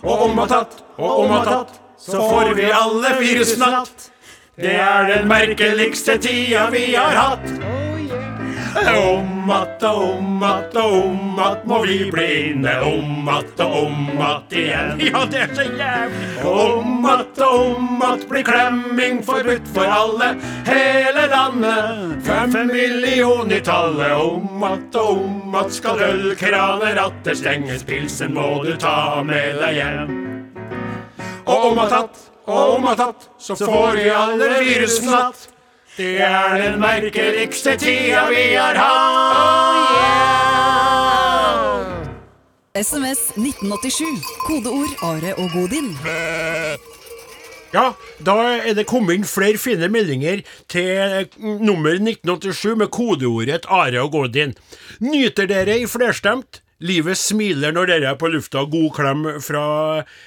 Og om at att og om at att, så får vi alle virusnatt. Det er den merkeligste tida vi har hatt. Om att og om att og om att må vi bli inne. Om att og om att igjen. [laughs] Ja, det er så jævlig. Om att og om att blir klemming forbudt for alle. Hele landet. Fem millioner i tallet. Om att og om att skal ølkraner atter stenges. Pilsen må du ta med deg hjem. Og om at tatt, og om at tatt, så får vi alle virusnatt. Det er den merkeligste tida vi har hatt. SMS 1987. Kodeord Are og Godin. Ja, da er det kommet inn flere fine meldinger til mm, nummer 1987 med kodeordet Are og Godin. Nyter dere i flerstemt? Livet smiler når dere er på lufta. God klem fra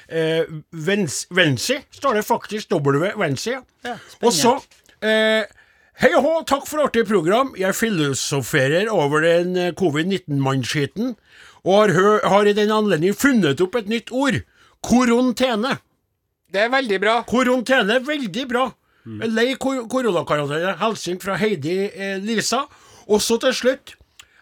eh, Vens Vensi, står det faktisk. W. Vensi, ja. og så eh, Hei og hå, takk for artig program. Jeg filosoferer over den eh, covid-19-mannskiten, og har, har i den anledning funnet opp et nytt ord. Korontene. Det er veldig bra. Korontene, veldig bra. Lei kor koronakarantene. Hilsen fra Heidi eh, Lisa. Og så til slutt.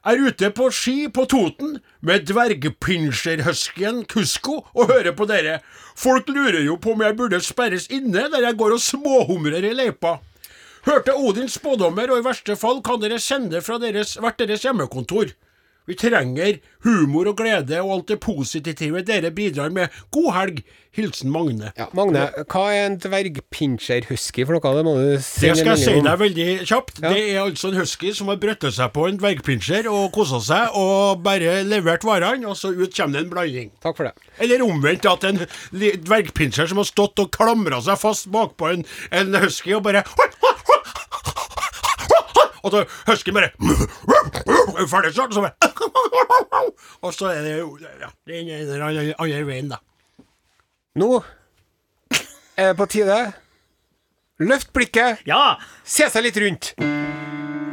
Er ute på ski på Toten med dvergpinsjerhuskyen Kusko og hører på dere. Folk lurer jo på om jeg burde sperres inne der jeg går og småhumrer i løypa. Hørte Odins spådommer, og i verste fall kan dere sende fra deres, hvert deres hjemmekontor. Vi trenger humor og glede og alt det positive dere bidrar med. God helg. Hilsen Magne. Ja, Magne, hva er en dvergpinsjerhusky for noe? Det må du si Det skal jeg si deg veldig kjapt. Ja. Det er altså en husky som har brøttet seg på en dvergpinsjer og kosa seg, og bare levert varene, og så ut kommer det en blanding. Takk for det. Eller omvendt, at en dvergpinsjer som har stått og klamra seg fast bakpå en, en husky og bare Og så husker bare [laughs] er ferdig snart, så bare [laughs] Og så er det jo ja, den ene eller andre andre veien, da. Nå er det på tide. Løft blikket, Ja! se seg litt rundt.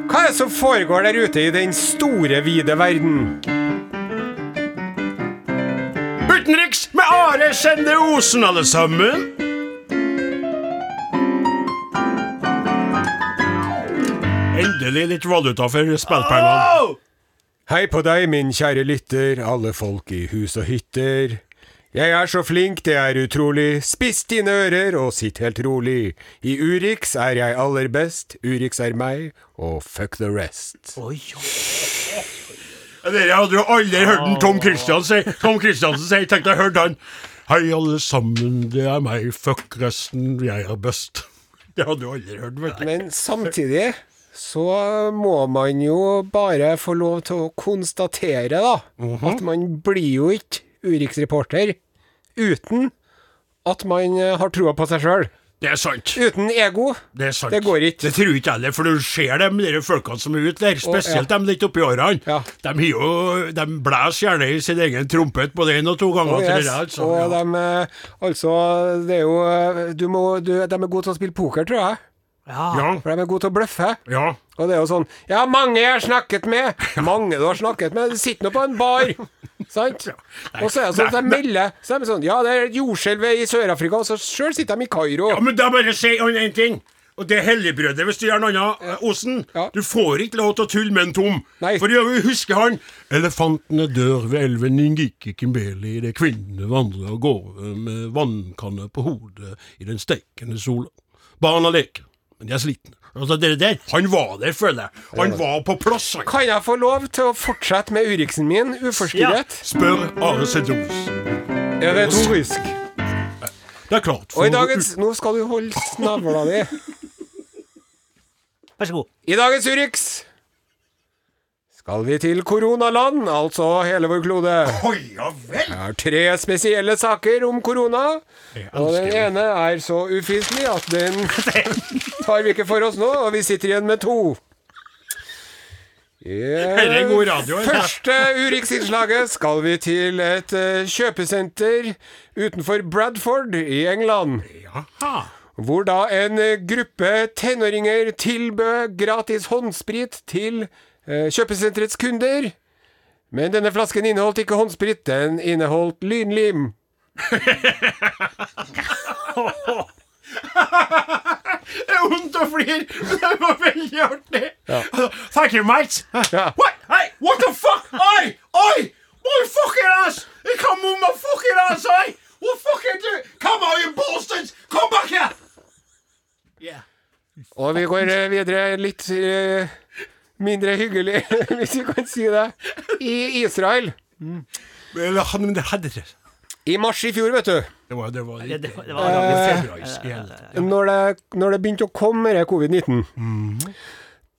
Hva er det som foregår der ute i den store, vide verden? Utenriks med Are Sende Osen, alle sammen. Endelig litt valuta for spillpengene. Hei på deg, min kjære lytter, alle folk i hus og hytter. Jeg er så flink, det er utrolig. Spiss dine ører og sitt helt rolig. I Urix er jeg aller best, Urix er meg, og fuck the rest. Dere hadde jo aldri hørt en Tom Christiansen si. Tom Christiansen si, tenkte jeg hørte han. Hei, alle sammen, det er meg, fuck resten, jeg er best. Det hadde du aldri hørt, vet du. Men samtidig så må man jo bare få lov til å konstatere, da, at man blir jo ikke Urix-reporter uten at man eh, har troa på seg sjøl. Det er sant. Uten ego. Det er sant. Det går ikke. Det tror ikke heller, for du ser dem der folkene som er ute der, spesielt ja. dem litt oppi årene. Ja. De, jo, de blæser gjerne i sin egen trompet både én og to ganger. Oh, til yes. det, altså. Og ja. de, eh, altså, det er jo eh, du må, du, De er gode til å spille poker, tror jeg. Ja, For de er gode til å bløffe. ja. Og det er jo sånn Ja, mange jeg har snakket med. Mange du har snakket med. Du sitter nå på en bar. Sant? Og så er det sånn at de melder Så er de sånn Ja, det er et jordskjelv i Sør-Afrika, og så sjøl sitter de i Kairo. Ja, men da bare si én ting. Og det er helligbrødet, hvis du gjør noe annet. eh, Osen, Ja. du får ikke lov til å tulle med en tom. Nei. For jeg husker huske han. Elefantene dør ved elven Ningiki Kimbeli, det kvinnene vandrer av gårde med vannkanne på hodet i den steikende sola. Barna leker, men jeg er sliten. Altså, dere der, Han var der, føler jeg. Han var på plass, han. Kan jeg få lov til å fortsette med Uriksen min uforstyrret? Spør Are Sedros. Er det torisk? Det er klart. Og i dagens Nå skal du holde snavla di. Vær så god. I dagens Urix skal vi til koronaland, altså hele vår klode. Oi, ja vel. Jeg har tre spesielle saker om korona. Og den ene er så ufiselig at den [laughs] tar vi ikke for oss nå, og vi sitter igjen med to. Dette er god radio. Første Urix-innslaget skal vi til et eh, kjøpesenter utenfor Bradford i England. Jaha. hvor da en gruppe tenåringer tilbød gratis håndsprit til kjøpesenterets kunder. Men denne flasken inneholdt ikke håndsprit, den inneholdt lynlim. [laughs] Det er vondt å flire, men det var veldig artig. Thank you, mate. Ja. What? Hey, what the fuck? Oi! Oi! My fucking ass! Come on, my fucking ass, oi! What fucking do? Come on, you bastards! Come back here! Yeah. Og vi går eh, videre litt eh, mindre hyggelig, [laughs] hvis vi kan si det, i Israel. Det. I mars i fjor, vet du, Det var, det var, Det, det det, det var ganske februarisk når det, når det begynte å komme med covid-19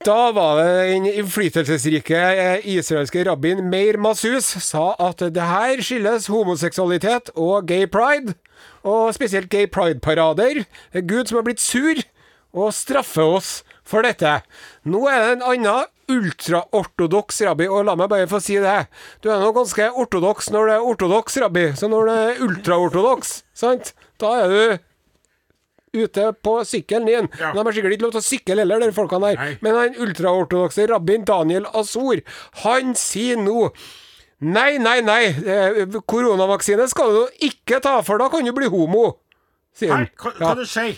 Da var det den innflytelsesrike eh, israelske rabbin Meir Masus sa at det her skyldes homoseksualitet og gay pride, og spesielt gay pride-parader. Er Gud som har blitt sur og straffer oss for dette. Nå er det en annen ultraortodoks rabbi, og la meg bare få si det. Du er nå ganske ortodoks når det er ortodoks rabbi, så når det er ultraortodoks, sant, da er du ute på sykkelen din. Ja. De har sikkert ikke lov til å sykle heller, de folkene der. Nei. Men han ultraortodokse rabbin Daniel Azor, han sier nå Nei, nei, nei, eh, koronavaksine skal du ikke ta, for da kan du bli homo, sier han. hva, Ja. hva du sier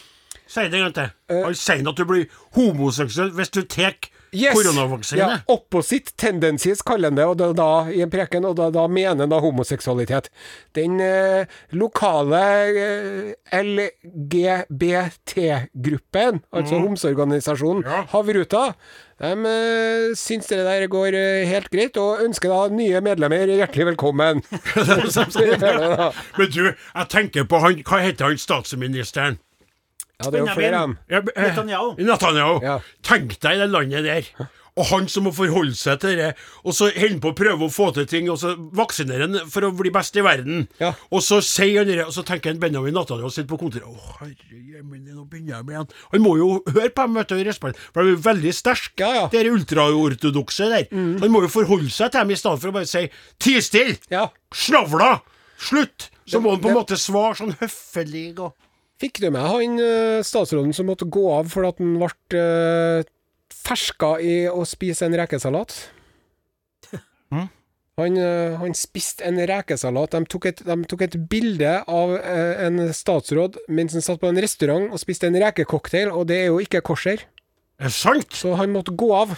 Si det en gang til. Han sier at du blir homoseksuell hvis du tar Yes. koronavaksine. Ja, opposite tendencies kaller han det, og da, da, i en preken, og da, da mener han da homoseksualitet. Den eh, lokale eh, LGBT-gruppen, altså homseorganisasjonen Ja. Havruta, de eh, syns det der går eh, helt greit, og ønsker da nye medlemmer hjertelig velkommen. [laughs] [laughs] Men du, jeg tenker på han Hva heter han statsministeren? Ja, det er jo flere. Ja, eh, Netanyahu. Netanyahu. Ja. Tenk deg det landet der. Og han som må forholde seg til det, og så holder han på å prøve å få til ting, og så vaksinerer han for å bli best i verden. Ja. Og så sier han det, og så tenker han Benjamin Netanyahu sitter på kontoret Å, herre jemini, nå begynner jeg med igjen. Han må jo høre på dem, vet du, i respekt, for de er veldig sterke, Ja, ja. de ultraortodokse der. Mm. han må jo forholde seg til dem i stedet for å bare si Ti stille! Ja. Snavla! Slutt! Så må han på en måte svare sånn høflig og Fikk du med han eh, statsråden som måtte gå av fordi han ble eh, ferska i å spise en rekesalat? [laughs] Han, eh, han spiste en rekesalat. De tok et, de tok et bilde av en statsråd mens han satt på en restaurant og spiste en rekecocktail, og det er jo ikke kosher. Er det sant? Så han måtte gå av.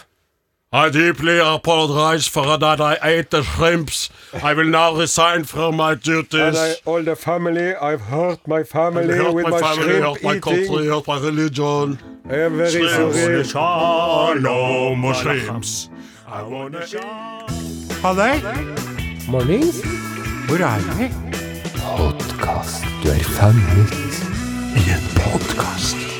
I deeply apologize for that I ate the shrimps. I will now resign from my duties. And all the family, I've hurt my I family hurt my family, hurt my country, hurt my religion. I am very Shalom shrimps. I wanna Halløy, Mornings. hvor er vi? Du er fanget. I en podkast.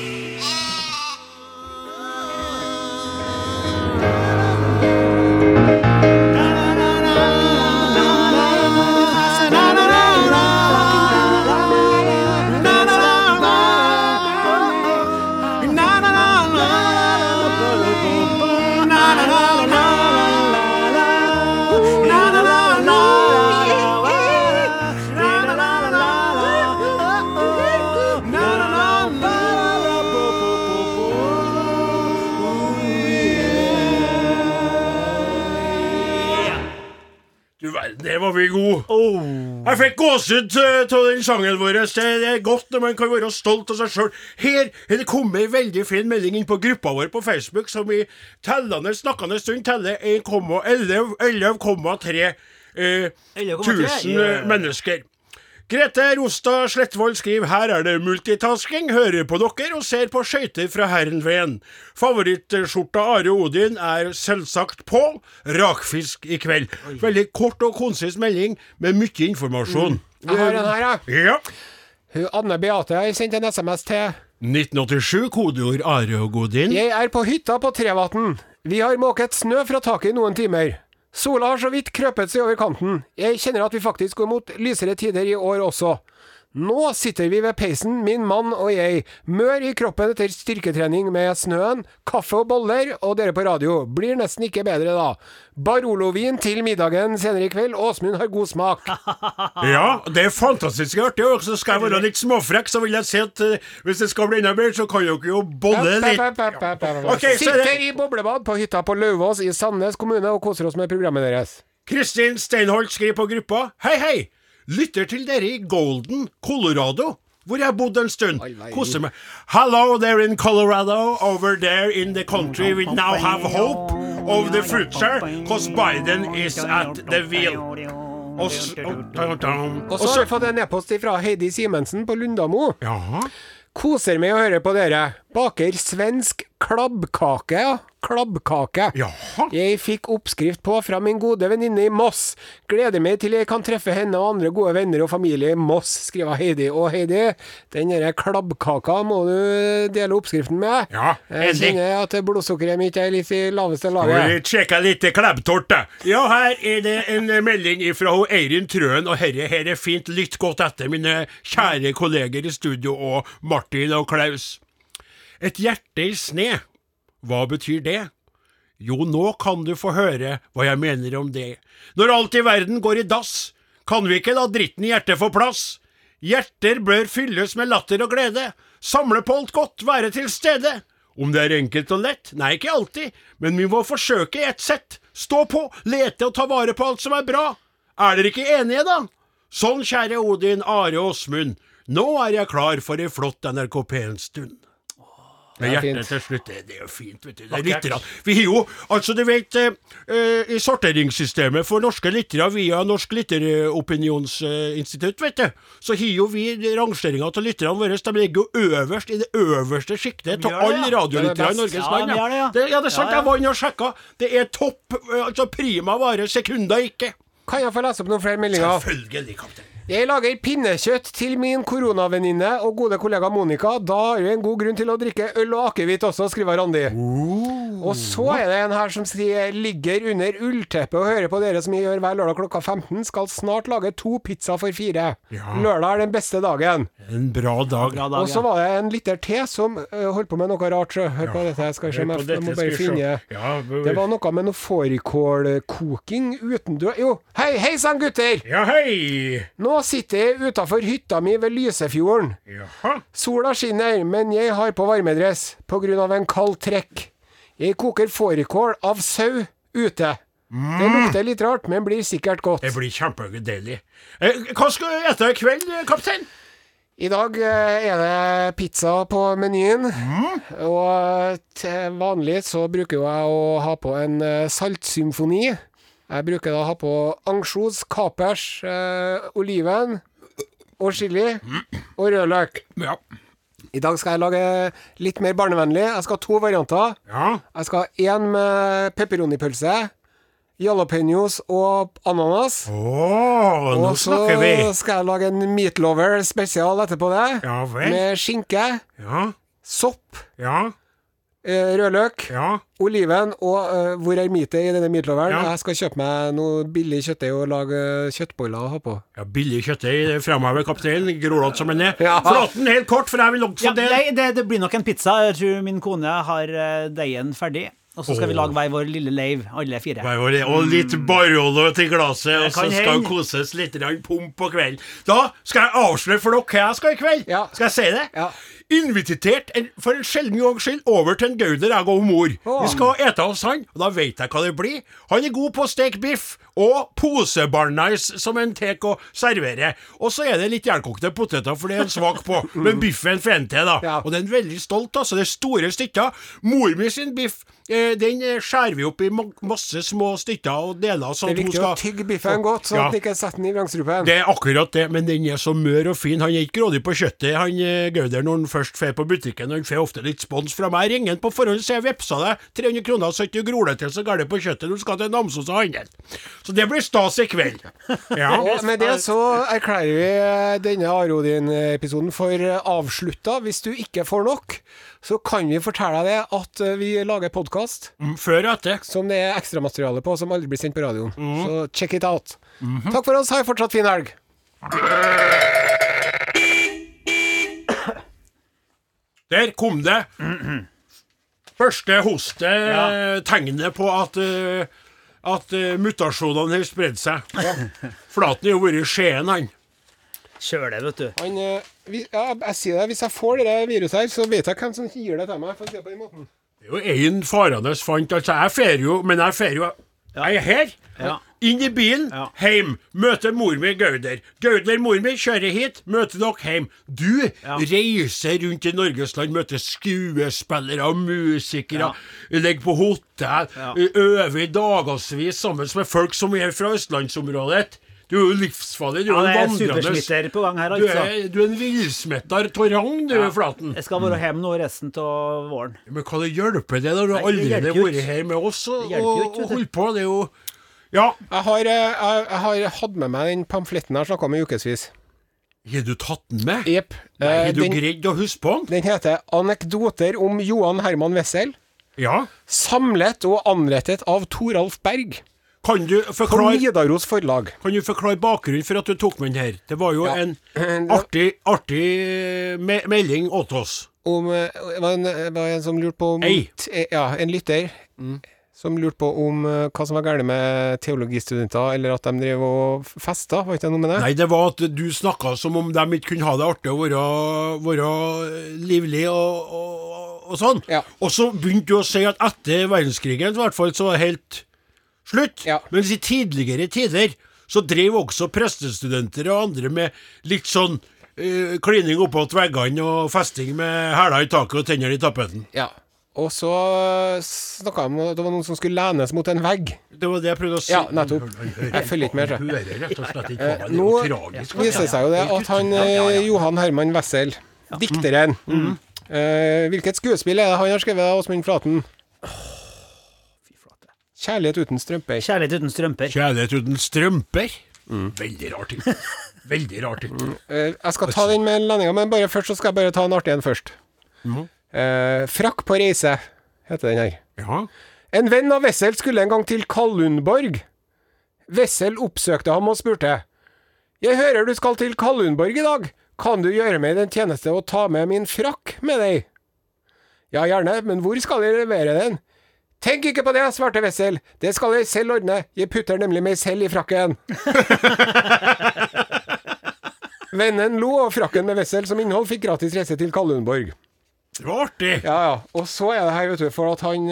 Vi gode. Jeg fikk gåsehud av den sangen vår. Det er godt når man kan være stolt av seg sjøl. Her er det kommet ei veldig fin melding inn på gruppa vår på Facebook, som i tellende, snakkende stund teller 1,11 11,3 eh, 11,3, 1000 ja. mennesker. Grete Rostad Slettvold skriver her er det multitasking, hører på dere og ser på skøyter fra Herrenveen. Favorittskjorta Are Odin er selvsagt på rakfisk i kveld. Veldig kort og konsis melding med mye informasjon. Jeg har en her, jeg. Ja. Hun Anne Beate har sendt en SMS til 1987, kodeord Are og Godin. Jeg er på hytta på Trevatn. Vi har måket snø fra taket i noen timer. Sola har så vidt krøpet seg over kanten. Jeg kjenner at vi faktisk går mot lysere tider i år også. Nå sitter vi ved peisen, min mann og jeg, mør i kroppen etter styrketrening med snøen, kaffe og boller, og dere på radio. Blir nesten ikke bedre da. Barolo-vin til middagen senere i kveld. Åsmund har god smak. [laughs] Ja, det er fantastisk artig. Og så skal jeg være litt småfrekk, så vil jeg si at uh, hvis det skal bli enda bedre, så kan dere jo bolle litt. Ok, så er Sitter det i boblebad på hytta på Lauvås i Sandnes kommune og koser oss med programmet deres. Kristin Steinholt skriver på gruppa Hei, hei! Lytter til dere i Golden, Colorado. Hvor jeg har bodd en stund. Koser meg. Hello there in Colorado. Over there in the country we now have hope of the future. Cause Biden is at the wheel. Og og- så har vi fått en e-post fra Heidi Simensen på Lundamo. Jaha. Koser med å høre på dere. Baker svensk klabbkake, ja. Klabbkake. Jaha. Jeg fikk oppskrift på fra min gode venninne i Moss. Gleder meg til jeg kan treffe henne og andre gode venner og familie i Moss, skriver Heidi. Og Heidi, den derre klabbkaka må du dele oppskriften med. Ja, Jeg kjenner at blodsukkeret mitt er litt i laveste laget. vi Sjekka litt klebbtort, da. Ja, her er det en melding fra Eirin Trøen, og herre her er fint. Lytt godt etter, mine kjære kolleger i studio og Martin og Klaus. Et hjerte i sne. Hva betyr det? Jo, nå kan du få høre hva jeg mener om det. Når alt i verden går i dass, kan vi ikke la dritten i hjertet få plass. Hjerter bør fylles med latter og glede. Samle på alt godt, være til stede. Om det er enkelt og lett? Nei, ikke alltid, men vi må forsøke i ett sett. Stå på, lete og ta vare på alt som er bra. Er dere ikke enige, da? Sånn, kjære Odin, Are og Åsmund, nå er jeg klar for ei flott NRK P1-stund. Med er hjertet til slutt. Det, det er jo fint, vet du. Det er lytterne. Vi har jo, altså du vet, eh, eh, i sorteringssystemet for norske littere via Norsk litteropinionsinstitutt, vet du, så har jo vi rangeringa av lytterne våre. De ligger jo øverst i det øverste sjiktet av alle radiolyttere i Norges land. Ja, det, ja. Det, ja, det er sant. Ja, ja. Jeg var inne og sjekka. Det er topp, eh, altså prima vare, sekunder ikke. Kan jeg få lese opp noen flere meldinger? Selvfølgelig, kaptein. Jeg lager pinnekjøtt til min koronavenninne og gode kollega Monica. Da har du en god grunn til å drikke øl og akevitt også, skriver Randi. Og så er det en her som sier ligger under ullteppet og hører på dere som jeg gjør hver lørdag klokka 15. Skal snart lage to pizza for fire. Lørdag er den beste dagen. En bra dag. Dag, Og så ja. var det en liter te som uh, holdt på med noe rart. så Hør på dette. Jeg skal se om jeg, jeg må bare finne. Ja, Det var noe med noe fårikålkoking utendørs Jo, hei, hei sann, gutter! Ja, hei. Nå sitter jeg utafor hytta mi ved Lysefjorden. Jaha. Sola skinner, men jeg har på varmedress på grunn av en kald trekk. Jeg koker fårikål av sau ute. Det lukter litt rart, men blir sikkert godt. Det blir kjempedeilig. Eh, hva skal du spise i kveld, kaptein? I dag eh, er det pizza på menyen. Og til vanlig så bruker jeg å ha på en eh, saltsymfoni. Jeg bruker da å ha på ansjos, kapers, eh, oliven og chili og rødløk. Ja. I dag skal jeg lage litt mer barnevennlig. Jeg skal ha to varianter. Ja. Jeg skal ha én med pepperonipølse, jalapeños og ananas. Å, nå Og så snakker vi. skal jeg lage en meatlover spesial etterpå det. Ja vel. Med skinke, Ja. sopp, Ja. Eh, rødløk, Ja. oliven og uh, hvor er mitet i denne meatloveren? Ja. Jeg skal kjøpe meg noe billig kjøttdeig og lage kjøttboller å ha på. ja billig kjøttdeig fremover, kapteinen, Grålete som en er. Ja. Flåten helt kort, for jeg vil også Ja, det. nei, det, det blir nok en pizza. Jeg tror min kone har eh, deigen ferdig. Og så skal vi lage hver vår lille leiv, alle fire. Nei, og Og litt Barolo til glasset, og så skal hen. koses litt pomp på kvelden. Da skal jeg avsløre for dere hva jeg skal i kveld. Ja. Skal jeg si det? Ja. Invitert en, for en sjelden gangs skyld over til en Gauder, jeg og mor. Vi skal ete hos han, og da vet jeg hva det blir. Han er god på å steke biff og posebarnais som en tek å servere. Og så er det litt jernkokte poteter, for det er en svak på. Men biffen får en til, da. Ja. Og den er veldig stolt, altså. Det er store stykker. Mor mi sin biff, eh, den skjærer vi opp i masse små stykker og deler, sånn Det er viktig skal... å tygge biffen godt, så Ja. at den ikke setter den i vrangstrupen. det er akkurat det, men den er så mør og fin. Han er ikke grådig på kjøttet, han eh, Gauder, når han først fer på butikken. og Han får ofte litt spons fra meg. Ringer han på forhånd, så jeg vippsa deg 300 kroner, så ikke du gror deg til så gærent på kjøttet du skal til Namsos og handle. Så det blir stas i kveld. Ja. [laughs] Og med det så erklærer vi eh, denne Arodin-episoden for eh, avslutta. Hvis du ikke får nok, så kan vi fortelle deg at eh, vi lager podkast Mm, Før og etter. som det er ekstramateriale på, som aldri blir sendt på radioen. Så check it out. Takk for oss. Ha en fortsatt fin helg. Der kom det. Første hostet tegnet på at uh, at uh, mutasjonene har spredd seg. [laughs] Flaten har jo vært i Skien, han. Kjør det, vet du. Han, uh, vi, ja, jeg sier det, Hvis jeg får det viruset her, så vet jeg hvem som gir det til meg. For å si det på den måten. Det er jo én farende fant. Altså, jeg fer jo, men jeg fer jo Jeg er her. Ja. Inn i bilen, Ja. heim. Møter mor mi Gauder. Gauder, mor mi, kjører hit. Møter dere heim. Du Ja. reiser rundt i Norges land, møter skuespillere, musikere, ligger på hotell, Ja. øver i dagevis sammen med folk som er fra østlandsområdet. Du er jo livsfarlig. Du Ja, er er en vandrende på gang her, Du altså. er, du er en villsmitta av du, ja. Flaten. Jeg skal være hjemme nå resten av våren. Men hva det hjelper det når du Nei, det allerede har vært her med oss og, og, og holdt på? Det er jo Ja, Jeg har, eh, jeg, jeg har hatt med meg den pamfletten jeg har snakka om i ukevis. har du tatt den med? Jepp. Eh, Har du den, greid å huske på den? den heter 'Anekdoter om Johan Herman Wessel'. Ja. Samlet og anrettet av Toralf Berg. Kan du forklare Nidaros forlag. Kan du forklare bakgrunnen for at du tok med den her? Det var jo Ja. en [clears throat] artig, artig me melding åt oss. Om, eh, det var en, var en som lurte på Ei. Ja, en lytter. Som lurte på om eh, hva som var galt med teologistudenter, eller at de drev og festa. Var ikke det noe med det? Nei, det var at du snakka som om de ikke kunne ha det artig og være, være livlig og, og, og sånn. Ja. Og så begynte du å si at etter verdenskrigen i hvert fall, så var det helt slutt. Ja. Mens i tidligere tider så drev også prestestudenter og andre med litt sånn eh, klining oppåt veggene og festing med hæler i taket og tenner i tapeten. Ja. Og så snakka jeg om at det var noen som skulle lenes mot en vegg. Det var det jeg prøvde å si. Ja, nettopp. Jeg følger ikke med, hører rett og slett ikke er Nå viser det seg jo det at han eh, Johan Herman Wessel, dikteren eh, Hvilket skuespill er det han har skrevet, Åsmund Flaten? 'Kjærlighet uten strømper'. Kjærlighet uten strømper. Kjærlighet uten strømper. Mm. Veldig rar ting. Veldig rar ting. Eh, jeg skal ta den med landinga, men bare først så skal jeg bare ta en artig en først. Mhm. Eh, 'Frakk på reise' heter den her. Ja. En venn av Wessel skulle en gang til Kallundborg. Wessel oppsøkte ham og spurte. Jeg hører du skal til Kallundborg i dag. Kan du gjøre meg den tjeneste å ta med min frakk med deg? Ja, gjerne, men hvor skal jeg levere den? Tenk ikke på det, svarte Wessel. Det skal jeg selv ordne. Jeg putter nemlig meg selv i frakken. [laughs] Vennen lo, og frakken med Wessel som innhold fikk gratis reise til Kallundborg. Det var artig. Ja, ja. Og så er det her, vet du, for at han,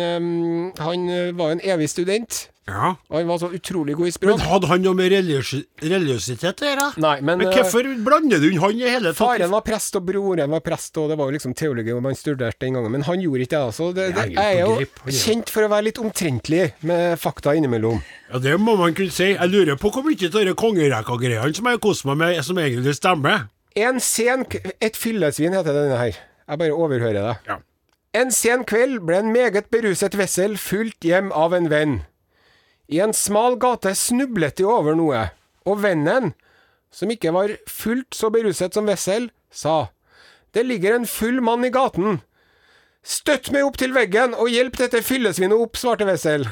han eh, var en evig student. Ja. Og han var så utrolig god i språk. Men hadde han noe med religiøsi- religiøsitet å gjøre? Nei, men, Men hvorfor hvorfor blander du inn han i hele tatt? Faren var prest, og broren var prest, og det var jo liksom teologi man studerte den gangen. Men han gjorde ikke det, altså. Det, det, jeg er jo grip, kjent for å være litt omtrentlig med fakta innimellom. Ja, Det må man kunne si. Jeg lurer på hvor mye av de kongerekka-greiene som jeg koser meg med, som egentlig stemmer. En sen Et fyllesvin heter denne her. Jeg bare overhører det. Ja. En sen kveld ble en meget beruset Wessel fulgt hjem av en venn. I en smal gate snublet de over noe, og vennen, som ikke var fullt så beruset som Wessel, sa Det ligger en full mann i gaten. Støtt meg opp til veggen og hjelp dette fyllesvinet opp, svarte Wessel. [laughs]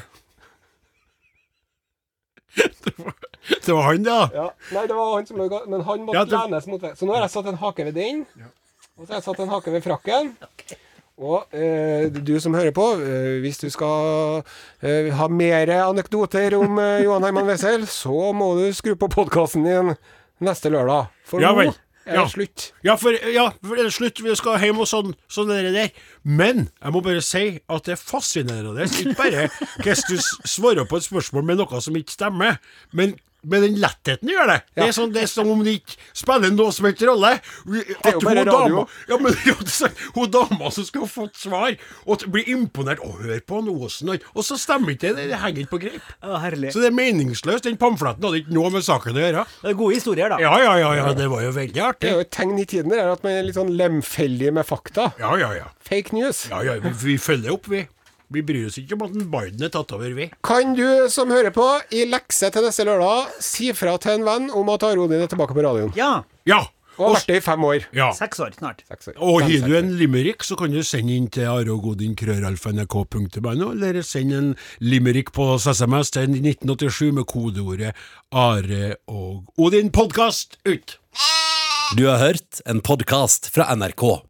Det var han, da. Ja, Nei, det var han som lå i gaten, men han måtte Ja, det- lenes mot veggen. Så nå har jeg satt en hake ved den, og så har jeg satt en hake ved frakken. Og eh, du som hører på, eh, hvis du skal eh, ha mer anekdoter om eh, Johan Herman Wessel, så må du skru på podkasten din neste lørdag. For Ja nå er Ja. det slutt. Ja, for, ja, for det er slutt. Vi skal hjem og sånn, sånn det der. Men jeg må bare si at det er fascinerende. Ikke bare hvordan du svarer på et spørsmål med noe som ikke stemmer, men med den lettheten du gjør det. Det er, sånn, det er som om det ikke spiller noe som helst rolle. At hun dama, ja, men, [laughs] hun dama som skal ha fått svar, og blir imponert og hør på han Osen, og- så stemmer ikke det. Det henger ikke på greip. Ja. Så det er meningsløst. Den pamfletten hadde ikke noe med saken å gjøre. Det er gode historier, da. Ja, ja, ja, ja, det var jo veldig artig. Det er jo et tegn i tiden der at man er litt sånn lemfeldig med fakta. Ja, ja, ja. Fake news. Ja, ja, vi, vi følger opp, vi. Vi bryr oss ikke om at en Biden er tatt over, vi. Kan du som hører på, i lekse til neste lørdag, si fra til en venn om at Are Odin er tilbake på radioen? Ja. Ja. Og har vært det i fem år. ja. Seks år snart. Seks år. Og har du en limerick, så kan du sende inn til areogodin.krøralfa.nrk.no, eller send en limerick på SMS til 1987 med kodeordet Are og Odin podkast ut. Du har hørt en podkast fra NRK.